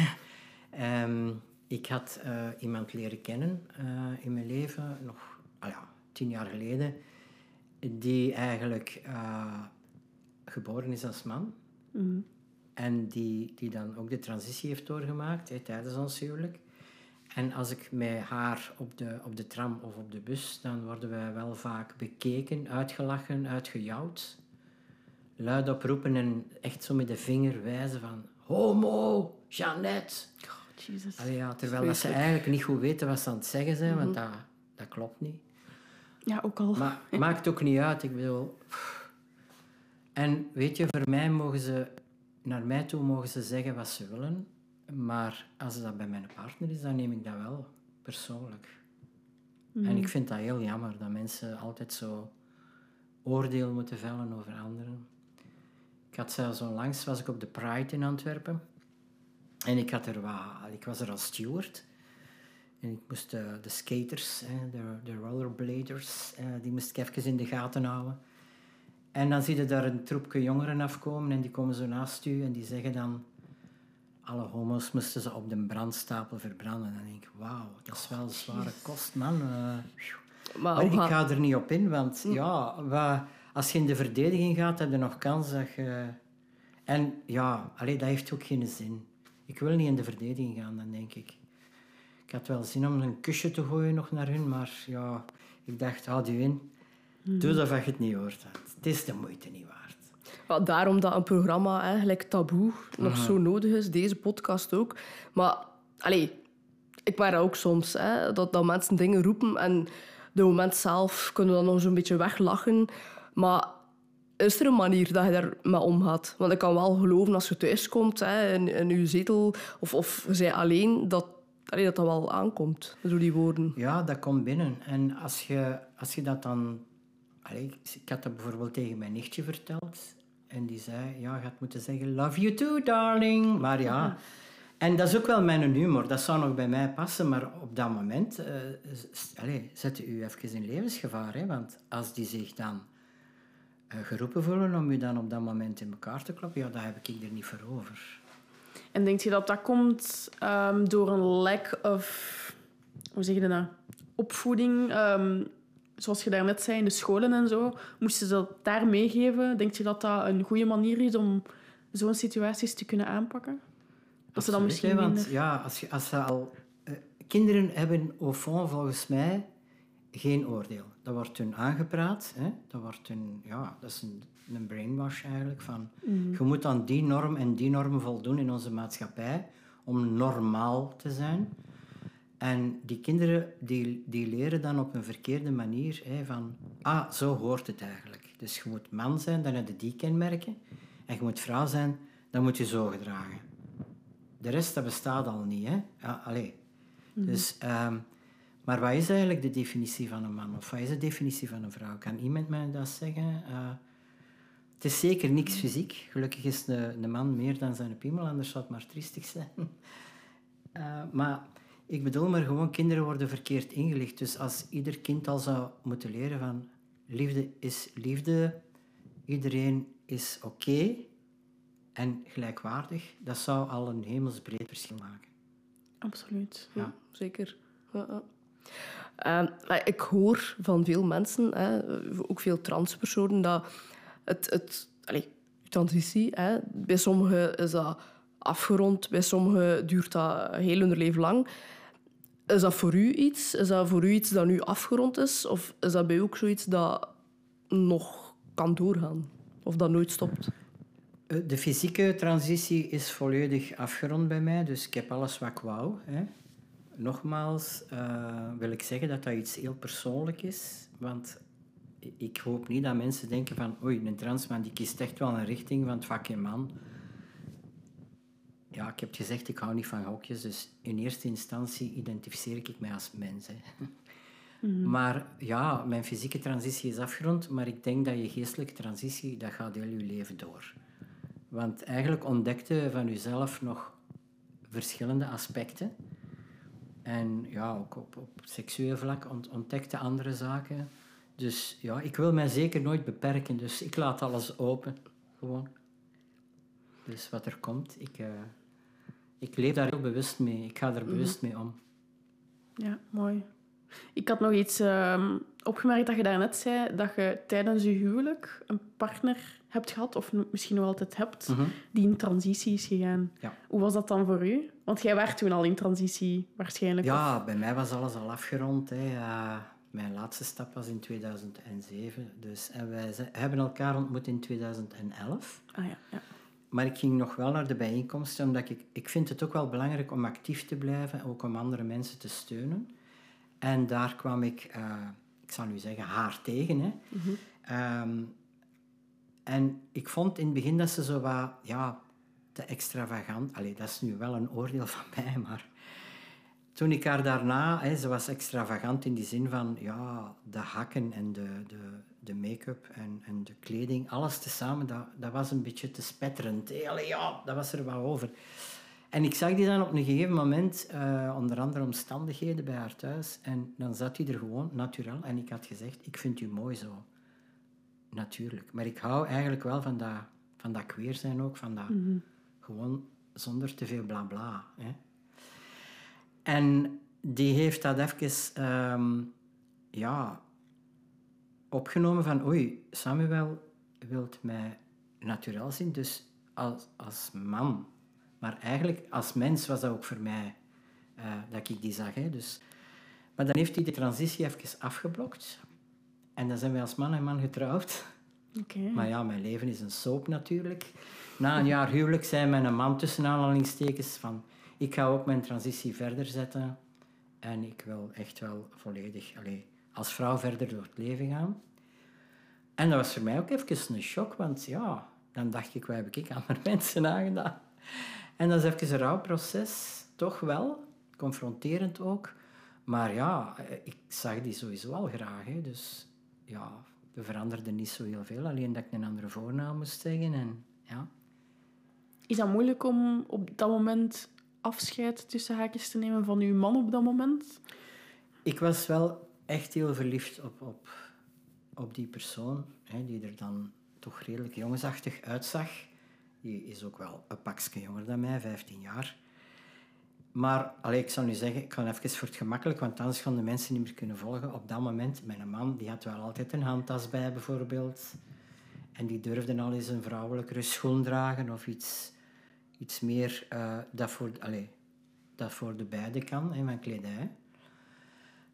um, ik had uh, iemand leren kennen uh, in mijn leven, nog ah ja, tien jaar geleden, die eigenlijk uh, geboren is als man.
Mm.
En die, die dan ook de transitie heeft doorgemaakt hè, tijdens ons huwelijk. En als ik met haar op de, op de tram of op de bus, dan worden wij wel vaak bekeken, uitgelachen, uitgejouwd. Luid oproepen en echt zo met de vinger wijzen van... Homo, Jeannette.
Oh, Jesus.
Allee, ja, terwijl dat ze eigenlijk niet goed weten wat ze aan het zeggen zijn, want dat, dat klopt niet.
Ja, ook al.
Maar maakt ook niet uit. Ik bedoel... En weet je, voor mij mogen ze... Naar mij toe mogen ze zeggen wat ze willen. Maar als dat bij mijn partner is, dan neem ik dat wel persoonlijk.
Mhm.
En ik vind dat heel jammer, dat mensen altijd zo oordeel moeten vellen over anderen. Ik had zelfs onlangs, was ik op de Pride in Antwerpen. En ik, had er wat, ik was er als steward. En ik moest de, de skaters, hè, de, de rollerbladers, eh, die moest ik even in de gaten houden. En dan zie je daar een troepje jongeren afkomen en die komen zo naast u en die zeggen dan... Alle homo's moesten ze op de brandstapel verbranden. En dan denk ik, wauw, dat is wel een zware kost, man. Uh, maar, maar ik ga er niet op in, want ja, wat, als je in de verdediging gaat, heb je nog kans dat je... En ja, allee, dat heeft ook geen zin. Ik wil niet in de verdediging gaan, dan denk ik. Ik had wel zin om een kusje te gooien nog naar hun, maar ja, ik dacht, houd u in. Doe alsof je het niet hoort. Het is de moeite niet waard.
Ja, daarom dat een programma eigenlijk taboe nog zo nodig is, deze podcast ook. Maar allee, ik merk dat ook soms, hè, dat, dat mensen dingen roepen en de moment zelf kunnen we dan nog zo'n beetje weglachen. Maar is er een manier dat je daar mee omgaat? Want ik kan wel geloven als je thuiskomt hè, in, in je zetel of, of je bent alleen, dat, allee, dat dat wel aankomt door die woorden.
Ja, dat komt binnen. En als je, als je dat dan... Allee, ik- had dat bijvoorbeeld tegen mijn nichtje verteld. En die zei, ja, je had moeten zeggen, love you too, darling. Maar ja... En dat is ook wel mijn humor. Dat zou nog bij mij passen. Maar op dat moment eh s- allee, zet u even in levensgevaar. Hè? Want als die zich dan eh, geroepen voelen om u dan op dat moment in elkaar te kloppen, ja, daar heb ik er niet voor over.
En denk je dat dat komt ehm, door een lack of... Hoe zeg je dat nou? Opvoeding. ehm, zoals je daarnet zei, in de scholen en zo. Moesten ze dat daar meegeven? Denk je dat dat een goede manier is om zo'n situaties te kunnen aanpakken? Dat ze dan misschien
want ja, als, je, als ze al... eh, kinderen hebben au fond volgens mij geen oordeel. Dat wordt hun aangepraat. Hè? Dat, wordt hun, ja, dat is een, een brainwash eigenlijk. Van, Je moet aan die norm en die norm voldoen in onze maatschappij om normaal te zijn. En die kinderen die, die leren dan op een verkeerde manier hè, van... Ah, zo hoort het eigenlijk. Dus je moet man zijn, dan heb je die kenmerken. En je moet vrouw zijn, dan moet je zo gedragen. De rest, dat bestaat al niet, hè. Ja, allee. Dus, ehm, maar wat is eigenlijk de definitie van een man? Of wat is de definitie van een vrouw? Kan iemand mij dat zeggen? Eh, het is zeker niks fysiek. Gelukkig is de, man meer dan zijn piemel, anders zou het maar triestig zijn. Eh, maar ik bedoel maar gewoon, kinderen worden verkeerd ingelicht. Dus als ieder kind al zou moeten leren van... Liefde is liefde, iedereen is oké en gelijkwaardig, dat zou al een hemelsbreed verschil maken.
Absoluut.
Ja, zeker. Ja, ja. Ehm, ik hoor van veel mensen, hè, ook veel transpersonen, dat het, het transitie, hè, bij sommigen is dat afgerond, bij sommigen duurt dat heel hun leven lang. Is dat voor u iets? Is dat voor u iets dat nu afgerond is? Of is dat bij u ook zoiets dat nog kan doorgaan? Of dat nooit stopt?
Eh, De fysieke transitie is volledig afgerond bij mij, dus ik heb alles wat ik wou. Hè. Nogmaals eh, wil ik zeggen dat dat iets heel persoonlijk is, want ik hoop niet dat mensen denken van oei, een transman die kiest echt wel een richting van het vakje man. Ja, ik heb gezegd, ik hou niet van hokjes, dus in eerste instantie identificeer ik mij als mens. Hè. Maar ja, mijn fysieke transitie is afgerond, maar ik denk dat je geestelijke transitie, dat gaat heel je leven door. Want eigenlijk ontdekte van jezelf nog verschillende aspecten. En ja, ook op, op seksueel vlak ont, ontdekte andere zaken. Dus ja, ik wil mij zeker nooit beperken, dus ik laat alles open. Gewoon. Dus wat er komt, ik, eh, ik leef daar heel bewust mee. Ik ga er bewust mee om.
Ja, mooi. Ik had nog iets ehm, opgemerkt dat je daarnet zei, dat je tijdens je huwelijk een partner hebt gehad, of misschien nog altijd hebt, die in transitie is gegaan.
Ja.
Hoe was dat dan voor u? Want jij werd toen al in transitie, waarschijnlijk. of-
Ja, bij mij was alles al afgerond. Hè. Mijn laatste stap was in 2007. Dus, en wij ze- hebben elkaar ontmoet in 2011.
Ah ja, ja.
Maar ik ging nog wel naar de bijeenkomsten, omdat ik, ik vind het ook wel belangrijk om actief te blijven, ook om andere mensen te steunen. En daar kwam ik, eh, ik zal nu zeggen, haar tegen. Hè. Ehm, en ik vond in het begin dat ze zo wat, ja, te extravagant... Allee, dat is nu wel een oordeel van mij, maar... Toen ik haar daarna, hè, ze was extravagant in die zin van ja, de hakken en de, de, de make-up en, en de kleding, alles tezamen, dat, dat was een beetje te spetterend. Allee, ja, dat was er wel over. En ik zag die dan op een gegeven moment, eh, onder andere omstandigheden bij haar thuis, en dan zat hij er gewoon, natuurlijk. En ik had gezegd, ik vind u mooi zo. Natuurlijk. Maar ik hou eigenlijk wel van dat, van dat queer zijn ook, van dat gewoon zonder te veel blabla. Bla, hè. En die heeft dat even ehm, ja, opgenomen van oei, Samuel wilt mij natuurlijk zien, dus als, als man. Maar eigenlijk als mens was dat ook voor mij eh, dat ik die zag. Hè. Dus, maar dan heeft hij de transitie even afgeblokt. En dan zijn we als man en man getrouwd.
Oké.
Maar ja, mijn leven is een soap natuurlijk. Na een jaar huwelijk zei mijn man tussen aanhalingstekens van... Ik ga ook mijn transitie verder zetten. En ik wil echt wel volledig allee, als vrouw verder door het leven gaan. En dat was voor mij ook even een shock, want ja, dan dacht ik, wat heb ik aan mijn mensen aangedaan? En dat is even een rouwproces, toch wel, confronterend ook. Maar ja, ik zag die sowieso al graag, hè, dus ja, we veranderden niet zo heel veel. Alleen dat ik een andere voornaam moest zeggen en ja.
Is dat moeilijk om op dat moment afscheid tussen haakjes te nemen van uw man op dat moment?
Ik was wel echt heel verliefd op, op, op die persoon, hè, die er dan toch redelijk jongensachtig uitzag. Die is ook wel een pakje jonger dan mij, 15 jaar. Maar allee, ik zal nu zeggen, ik ga even voor het gemakkelijk, want anders gaan de mensen niet meer kunnen volgen. Op dat moment, mijn man, die had wel altijd een handtas bij bijvoorbeeld. En die durfde al eens een vrouwelijkere schoen dragen of iets, iets meer eh, dat, voor, allee, dat voor de beide kan, in mijn kledij.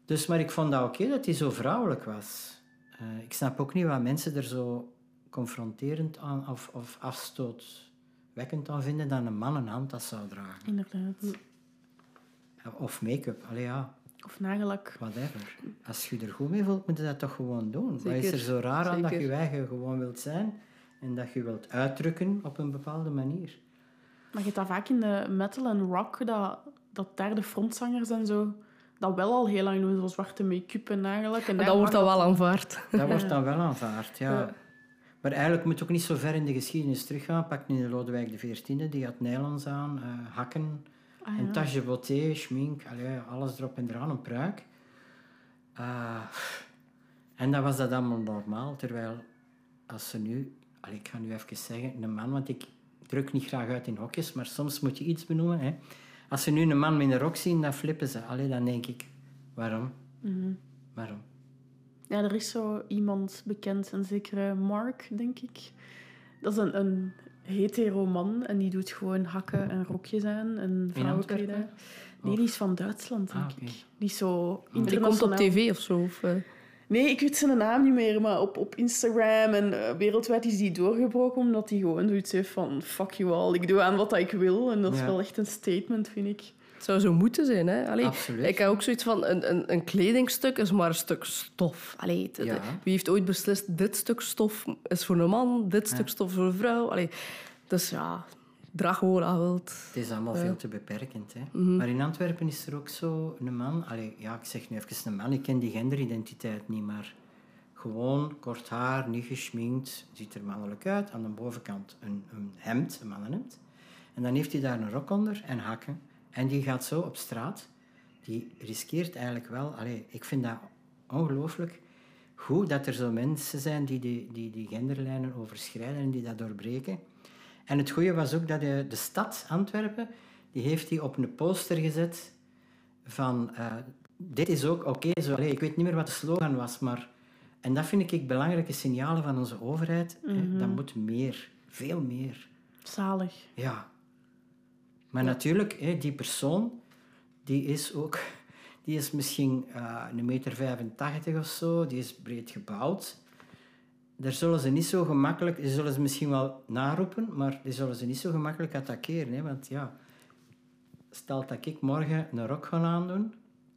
Dus, maar ik vond dat oké dat hij zo vrouwelijk was. Eh, ik snap ook niet wat mensen er zo confronterend aan of, of afstootwekkend aan vinden dat een man een handtas zou dragen.
Inderdaad.
Of make-up, allee ja,
Of nagellak.
whatever. Als je er goed mee voelt, moet je dat toch gewoon doen. Wat is
Zeker,
er zo raar aan dat je
zeker.
je eigen gewoon wilt zijn en dat je wilt uitdrukken op een bepaalde manier?
Maar je hebt dat vaak in de metal en rock, dat, dat daar de frontzangers en zo, dat wel al heel lang doen, zo zwarte make-up en nagellak. En
dat wordt dan wel aanvaard.
Dat wordt dan wel aanvaard, ja.
Ja.
Maar eigenlijk moet je ook niet zo ver in de geschiedenis teruggaan. Pak nu de Lodewijk XIV, die had nylons aan, eh, hakken,
Ah,
een tasje beauté, schmink, allee, alles erop en eraan, een pruik. Eh, en dan was dat allemaal normaal, terwijl als ze nu... Allee, ik ga nu even zeggen, een man, want ik druk niet graag uit in hokjes, maar soms moet je iets benoemen. Hè. Als ze nu een man met een rok zien, dan flippen ze. Allee, dan denk ik, waarom?
Mhm.
Waarom?
Ja, er is zo iemand bekend, een zekere Mark, denk ik. Dat is een, een hetero man en die doet gewoon hakken en rokjes aan en vrouwenkledij.
Antwerpen?
Nee, die is van Duitsland, denk
Ah,
ik. Die is zo
Die komt op tv of zo. Of, eh,
Nee, ik weet zijn naam niet meer, maar op, op Instagram en eh, wereldwijd is die doorgebroken omdat hij gewoon zoiets heeft van fuck you all, ik doe aan wat ik wil. En dat is
Ja.
wel echt een statement, vind ik.
Het zou zo moeten zijn, hè? Allee,
Absoluut.
Ik heb ook zoiets van, een, een, een kledingstuk is maar een stuk stof. Allee, het- het-
Ja.
Wie heeft ooit beslist, dit stuk stof is voor een man, dit stuk stof voor een vrouw? Allee, dus ja, aan wilt.
Het is allemaal veel te beperkend. Hè.
Mhm.
Maar in Antwerpen is er ook zo een man... Allee, ja, ik zeg nu even een man, ik ken die genderidentiteit niet, maar gewoon kort haar, niet geschminkt, ziet er mannelijk uit. Aan de bovenkant een, een hemd, een mannenhemd. En dan heeft hij daar een rok onder en hakken. En die gaat zo op straat. Die riskeert eigenlijk wel... Allee, ik vind dat ongelooflijk goed dat er zo mensen zijn die die, die die genderlijnen overschrijden en die dat doorbreken. En het goede was ook dat de, de stad Antwerpen, die heeft die op een poster gezet van eh, dit is ook oké zo. Allee, ik weet niet meer wat de slogan was, maar... En dat vind ik belangrijke signalen van onze overheid. hè. Dat moet meer, veel meer.
Zalig.
Ja. Maar natuurlijk, hè, die persoon, die is ook... Die is misschien eh, een meter 85 of zo, die is breed gebouwd. Daar zullen ze niet zo gemakkelijk... Die zullen ze misschien wel naroepen, maar die zullen ze niet zo gemakkelijk attackeren. Hè? Want ja, stel dat ik morgen een rok ga aandoen,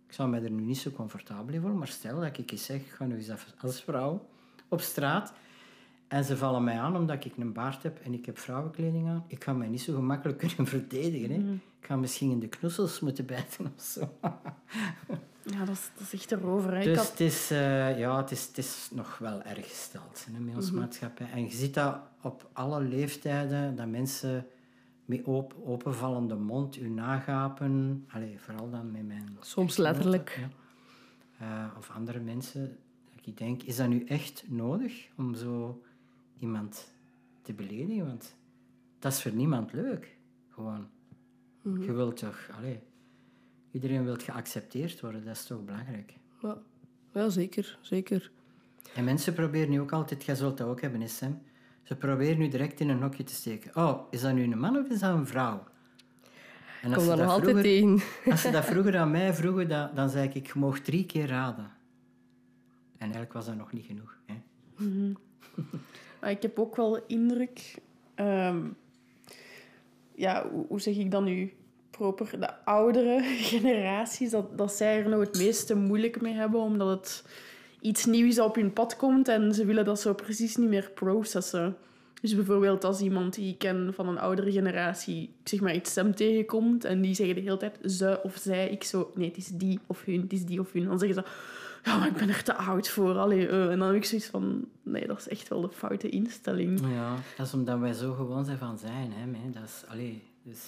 ik zou mij er nu niet zo comfortabel in voelen, maar stel dat ik eens zeg, ik ga nu eens als vrouw op straat en ze vallen mij aan omdat ik een baard heb en ik heb vrouwenkleding aan, ik ga mij niet zo gemakkelijk kunnen verdedigen. Hè? Ik ga misschien in de knoezels moeten bijten of zo.
Ja, dat is, dat is echt erover. Hè.
Dus
had-
het, is, eh, ja, het, is, het is nog wel erg gesteld hè, met onze maatschappij. En je ziet dat op alle leeftijden, dat mensen met op, openvallende mond u nagapen. Allee, vooral dan met mijn...
Soms letterlijk.
ja. Eh, of andere mensen. Dat ik denk, is dat nu echt nodig om zo iemand te beledigen? Want dat is voor niemand leuk. Gewoon. Je wilt toch... Iedereen wil geaccepteerd worden, dat is toch belangrijk.
Ja, ja zeker, zeker.
En mensen proberen nu ook altijd, jij zult dat ook hebben, hè, Sam. Ze proberen nu direct in een hokje te steken. Oh, is dat nu een man of is dat een vrouw? En
Ik kom nog
dat
altijd tegen.
Als ze dat vroeger aan mij vroegen, dan, dan zei ik, ik mocht drie keer raden. En eigenlijk was dat nog niet genoeg. Hè?
Maar ik heb ook wel indruk... ehm, ja, hoe, zeg ik dat nu proper? De oudere generaties, dat, dat zij er nog het meeste moeilijk mee hebben, omdat het iets nieuws op hun pad komt en ze willen dat zo precies niet meer processen. Dus bijvoorbeeld als iemand die ik ken van een oudere generatie, ik zeg maar iets stem tegenkomt en die zeggen de hele tijd ze of zij, ik zo, nee, het is die of hun, het is die of hun. Dan zeggen ze, ja, maar ik ben er te oud voor. Allee, eh. En dan heb ik zoiets van, nee, dat is echt wel de foute instelling.
Ja, dat is omdat wij zo gewoon zijn van zijn. Hè, mee. Dat is, allee, dus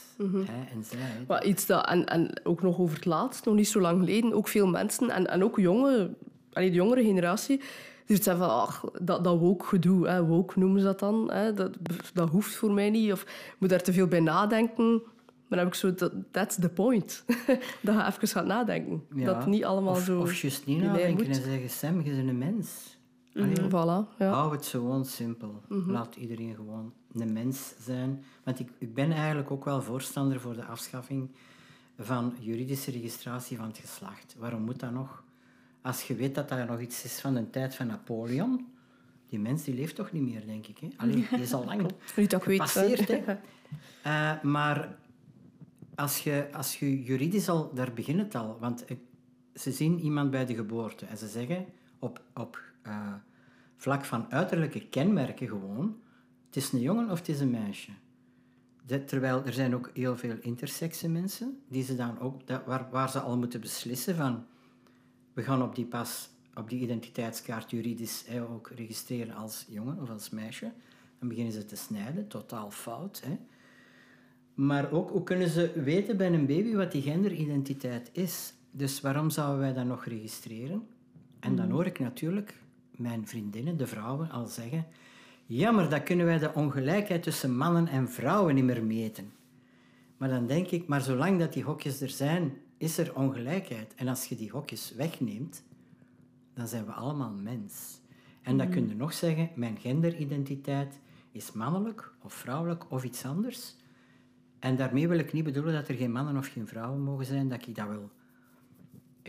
hij en zij. hè.
Maar iets dat, en, en ook nog over het laatst, nog niet zo lang geleden, ook veel mensen, en, en ook jonge, allee, de jongere generatie, het zeggen van, ach, dat, dat woke gedoe, hè, woke noemen ze dat dan, hè, dat, dat hoeft voor mij niet, of ik moet daar te veel bij nadenken. Maar dan heb ik zo, dat, that's the point. dat je even gaat nadenken.
Ja.
Dat niet allemaal
of,
zo...
Of juist niet nadenken en zeggen, Sam, je bent een mens. Allee,
Voilà, ja.
Hou het gewoon simpel. Laat iedereen gewoon een mens zijn. Want ik, ik ben eigenlijk ook wel voorstander voor de afschaffing van juridische registratie van het geslacht. Waarom moet dat nog? Als je weet dat dat nog iets is van de tijd van Napoleon, die mens die leeft toch niet meer, denk ik. Hè? Allee, die is al lang
dat weet.
gepasseerd.
hè.
Eh, maar als je, als je juridisch al, daar begint het al. Want ze zien iemand bij de geboorte en ze zeggen op, op eh, vlak van uiterlijke kenmerken gewoon, het is een jongen of het is een meisje. De- terwijl er zijn ook heel veel intersexe mensen, die ze dan ook, dat, waar, waar ze al moeten beslissen van, we gaan op die pas, op die identiteitskaart juridisch hè, ook registreren als jongen of als meisje. Dan beginnen ze te snijden, totaal fout. Hè. Maar ook, hoe kunnen ze weten bij een baby wat die genderidentiteit is? Dus waarom zouden wij dat nog registreren? En dan hoor ik natuurlijk mijn vriendinnen, de vrouwen, al zeggen... Ja, maar dan kunnen wij de ongelijkheid tussen mannen en vrouwen niet meer meten. Maar dan denk ik, maar zolang dat die hokjes er zijn, is er ongelijkheid. En als je die hokjes wegneemt, dan zijn we allemaal mens. En dan kun je nog zeggen, mijn genderidentiteit is mannelijk of vrouwelijk of iets anders. En daarmee wil ik niet bedoelen dat er geen mannen of geen vrouwen mogen zijn, dat ik dat wil.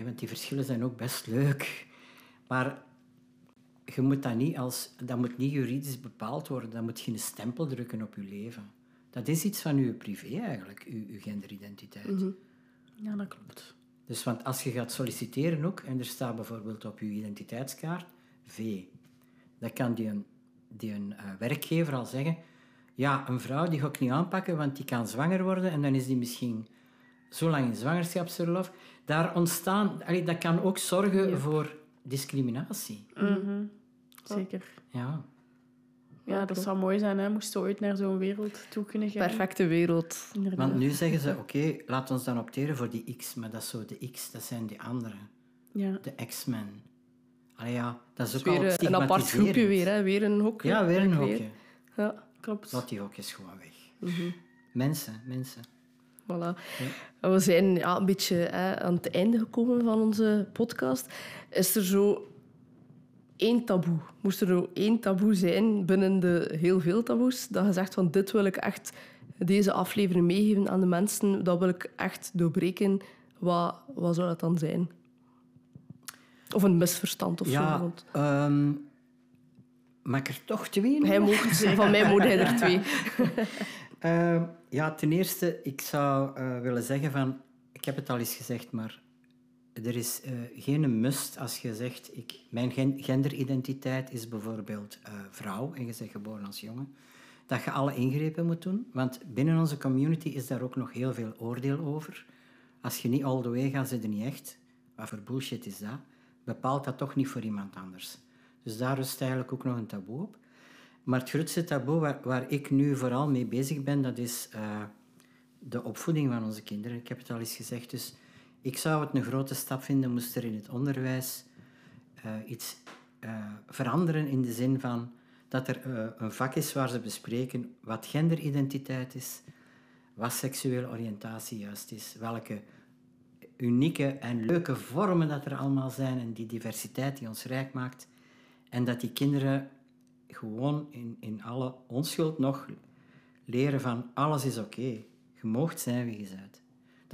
Want die verschillen zijn ook best leuk. Maar je moet dat niet als... Dat moet niet juridisch bepaald worden. Dat moet geen stempel drukken op je leven. Dat is iets van je privé eigenlijk, je, je genderidentiteit.
Ja, dat klopt.
Dus want als je gaat solliciteren ook, en er staat bijvoorbeeld op je identiteitskaart V, dan kan die, een, die een, eh, werkgever al zeggen, ja, een vrouw die ga ik niet aanpakken, want die kan zwanger worden en dan is die misschien zo lang in zwangerschapsverlof. Daar ontstaan, allee, dat kan ook zorgen voor discriminatie.
Zeker.
Ja.
Ja, dat zou mooi zijn, hè. Moesten we ooit naar zo'n wereld toe kunnen gaan.
Perfecte wereld.
Inderdaad.
Want nu zeggen ze, oké, laat ons dan opteren voor die X, maar dat is zo, de X, dat zijn die anderen.
Ja.
De X-Men. Allee ja, dat is ook
Weer
al
eh, een apart groepje weer, hè. weer een hokje.
Ja, weer een hokje.
Ja,
Klopt.
Laat die hokjes gewoon weg. Mensen, mensen.
voilà. We zijn ja, een beetje hè, aan het einde gekomen van onze podcast. Is er zo één taboe? Moest er zo één taboe zijn binnen de heel veel taboes, dat je zegt van dit wil ik echt deze aflevering meegeven aan de mensen, dat wil ik echt doorbreken. Wat, wat zou dat dan zijn? Of een misverstand of zo.
Ja,
want
ehm mag ik er toch twee?
Hij mocht, van mij moet hij er twee.
Ehm, ja, ten eerste, ik zou eh, willen zeggen van... Ik heb het al eens gezegd, maar er is eh, geen must als je zegt... Ik, mijn gen- genderidentiteit is bijvoorbeeld eh, vrouw en je bent geboren als jongen. Dat je alle ingrepen moet doen. Want binnen onze community is daar ook nog heel veel oordeel over. Als je niet all the way gaat, zit je niet echt. Wat voor bullshit is dat? Bepaalt dat toch niet voor iemand anders. Dus daar rust eigenlijk ook nog een taboe op. Maar het grootste taboe waar, waar ik nu vooral mee bezig ben, dat is eh, de opvoeding van onze kinderen. Ik heb het al eens gezegd, dus ik zou het een grote stap vinden moest er in het onderwijs eh, iets eh, veranderen in de zin van dat er eh, een vak is waar ze bespreken wat genderidentiteit is, wat seksuele oriëntatie juist is, welke unieke en leuke vormen dat er allemaal zijn en die diversiteit die ons rijk maakt. En dat die kinderen gewoon in, in alle onschuld nog leren van alles is oké. Je moogt zijn wie je bent.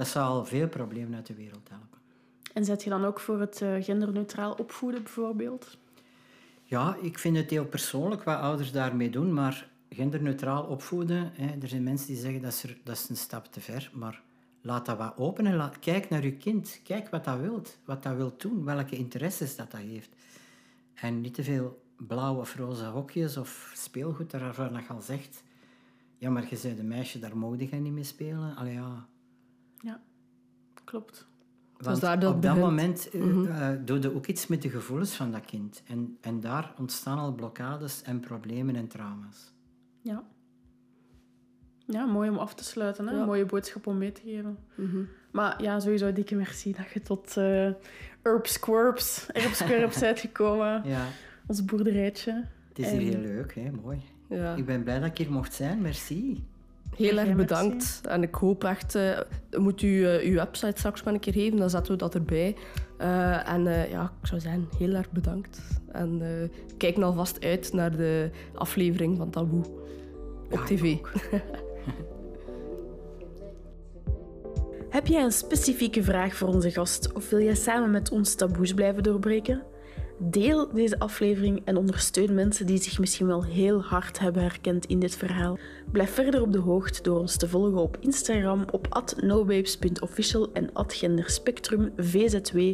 Dat zou al veel problemen uit de wereld helpen.
En zet je dan ook voor het eh, genderneutraal opvoeden bijvoorbeeld?
Ja, ik vind het heel persoonlijk wat ouders daarmee doen, maar genderneutraal opvoeden, hè, er zijn mensen die zeggen dat is, er- dat is een stap te ver, maar laat dat wat open en laat, kijk naar je kind. Kijk wat dat wilt, wat dat wil doen, welke interesses dat dat heeft. En niet te veel blauwe of roze hokjes of speelgoed waarvan je al zegt, ja, maar je bent een meisje, daar mogen je niet mee spelen. Allee, ja.
Ja, klopt.
Want
daar dat
op dat
begint.
moment eh, eh, doe je ook iets met de gevoelens van dat kind. En, en daar ontstaan al blokkades en problemen en trauma's.
Ja. Ja, mooi om af te sluiten. Hè?
Ja.
Mooie boodschap om mee te geven. Maar ja, sowieso dikke merci dat je tot eh Herbs Quirps, Herbs Quirps bent gekomen.
Ja,
Ons boerderijtje.
het is hier heel leuk, hè? mooi.
Ja.
Ik ben blij dat ik hier mocht zijn, merci.
Heel erg
merci.
bedankt. En ik hoop echt... eh moet u eh, uw website straks maar een keer geven, dan zetten we dat erbij. Eh, en eh, ja, ik zou zeggen, heel erg bedankt. En eh kijk nou alvast uit naar de aflevering van Taboe op
Ja,
tv.
Heb jij een specifieke vraag voor onze gast of wil jij samen met ons taboes blijven doorbreken? Deel deze aflevering en ondersteun mensen die zich misschien wel heel hard hebben herkend in dit verhaal. Blijf verder op de hoogte door ons te volgen op Instagram op nobabes.official en genderspectrumvzw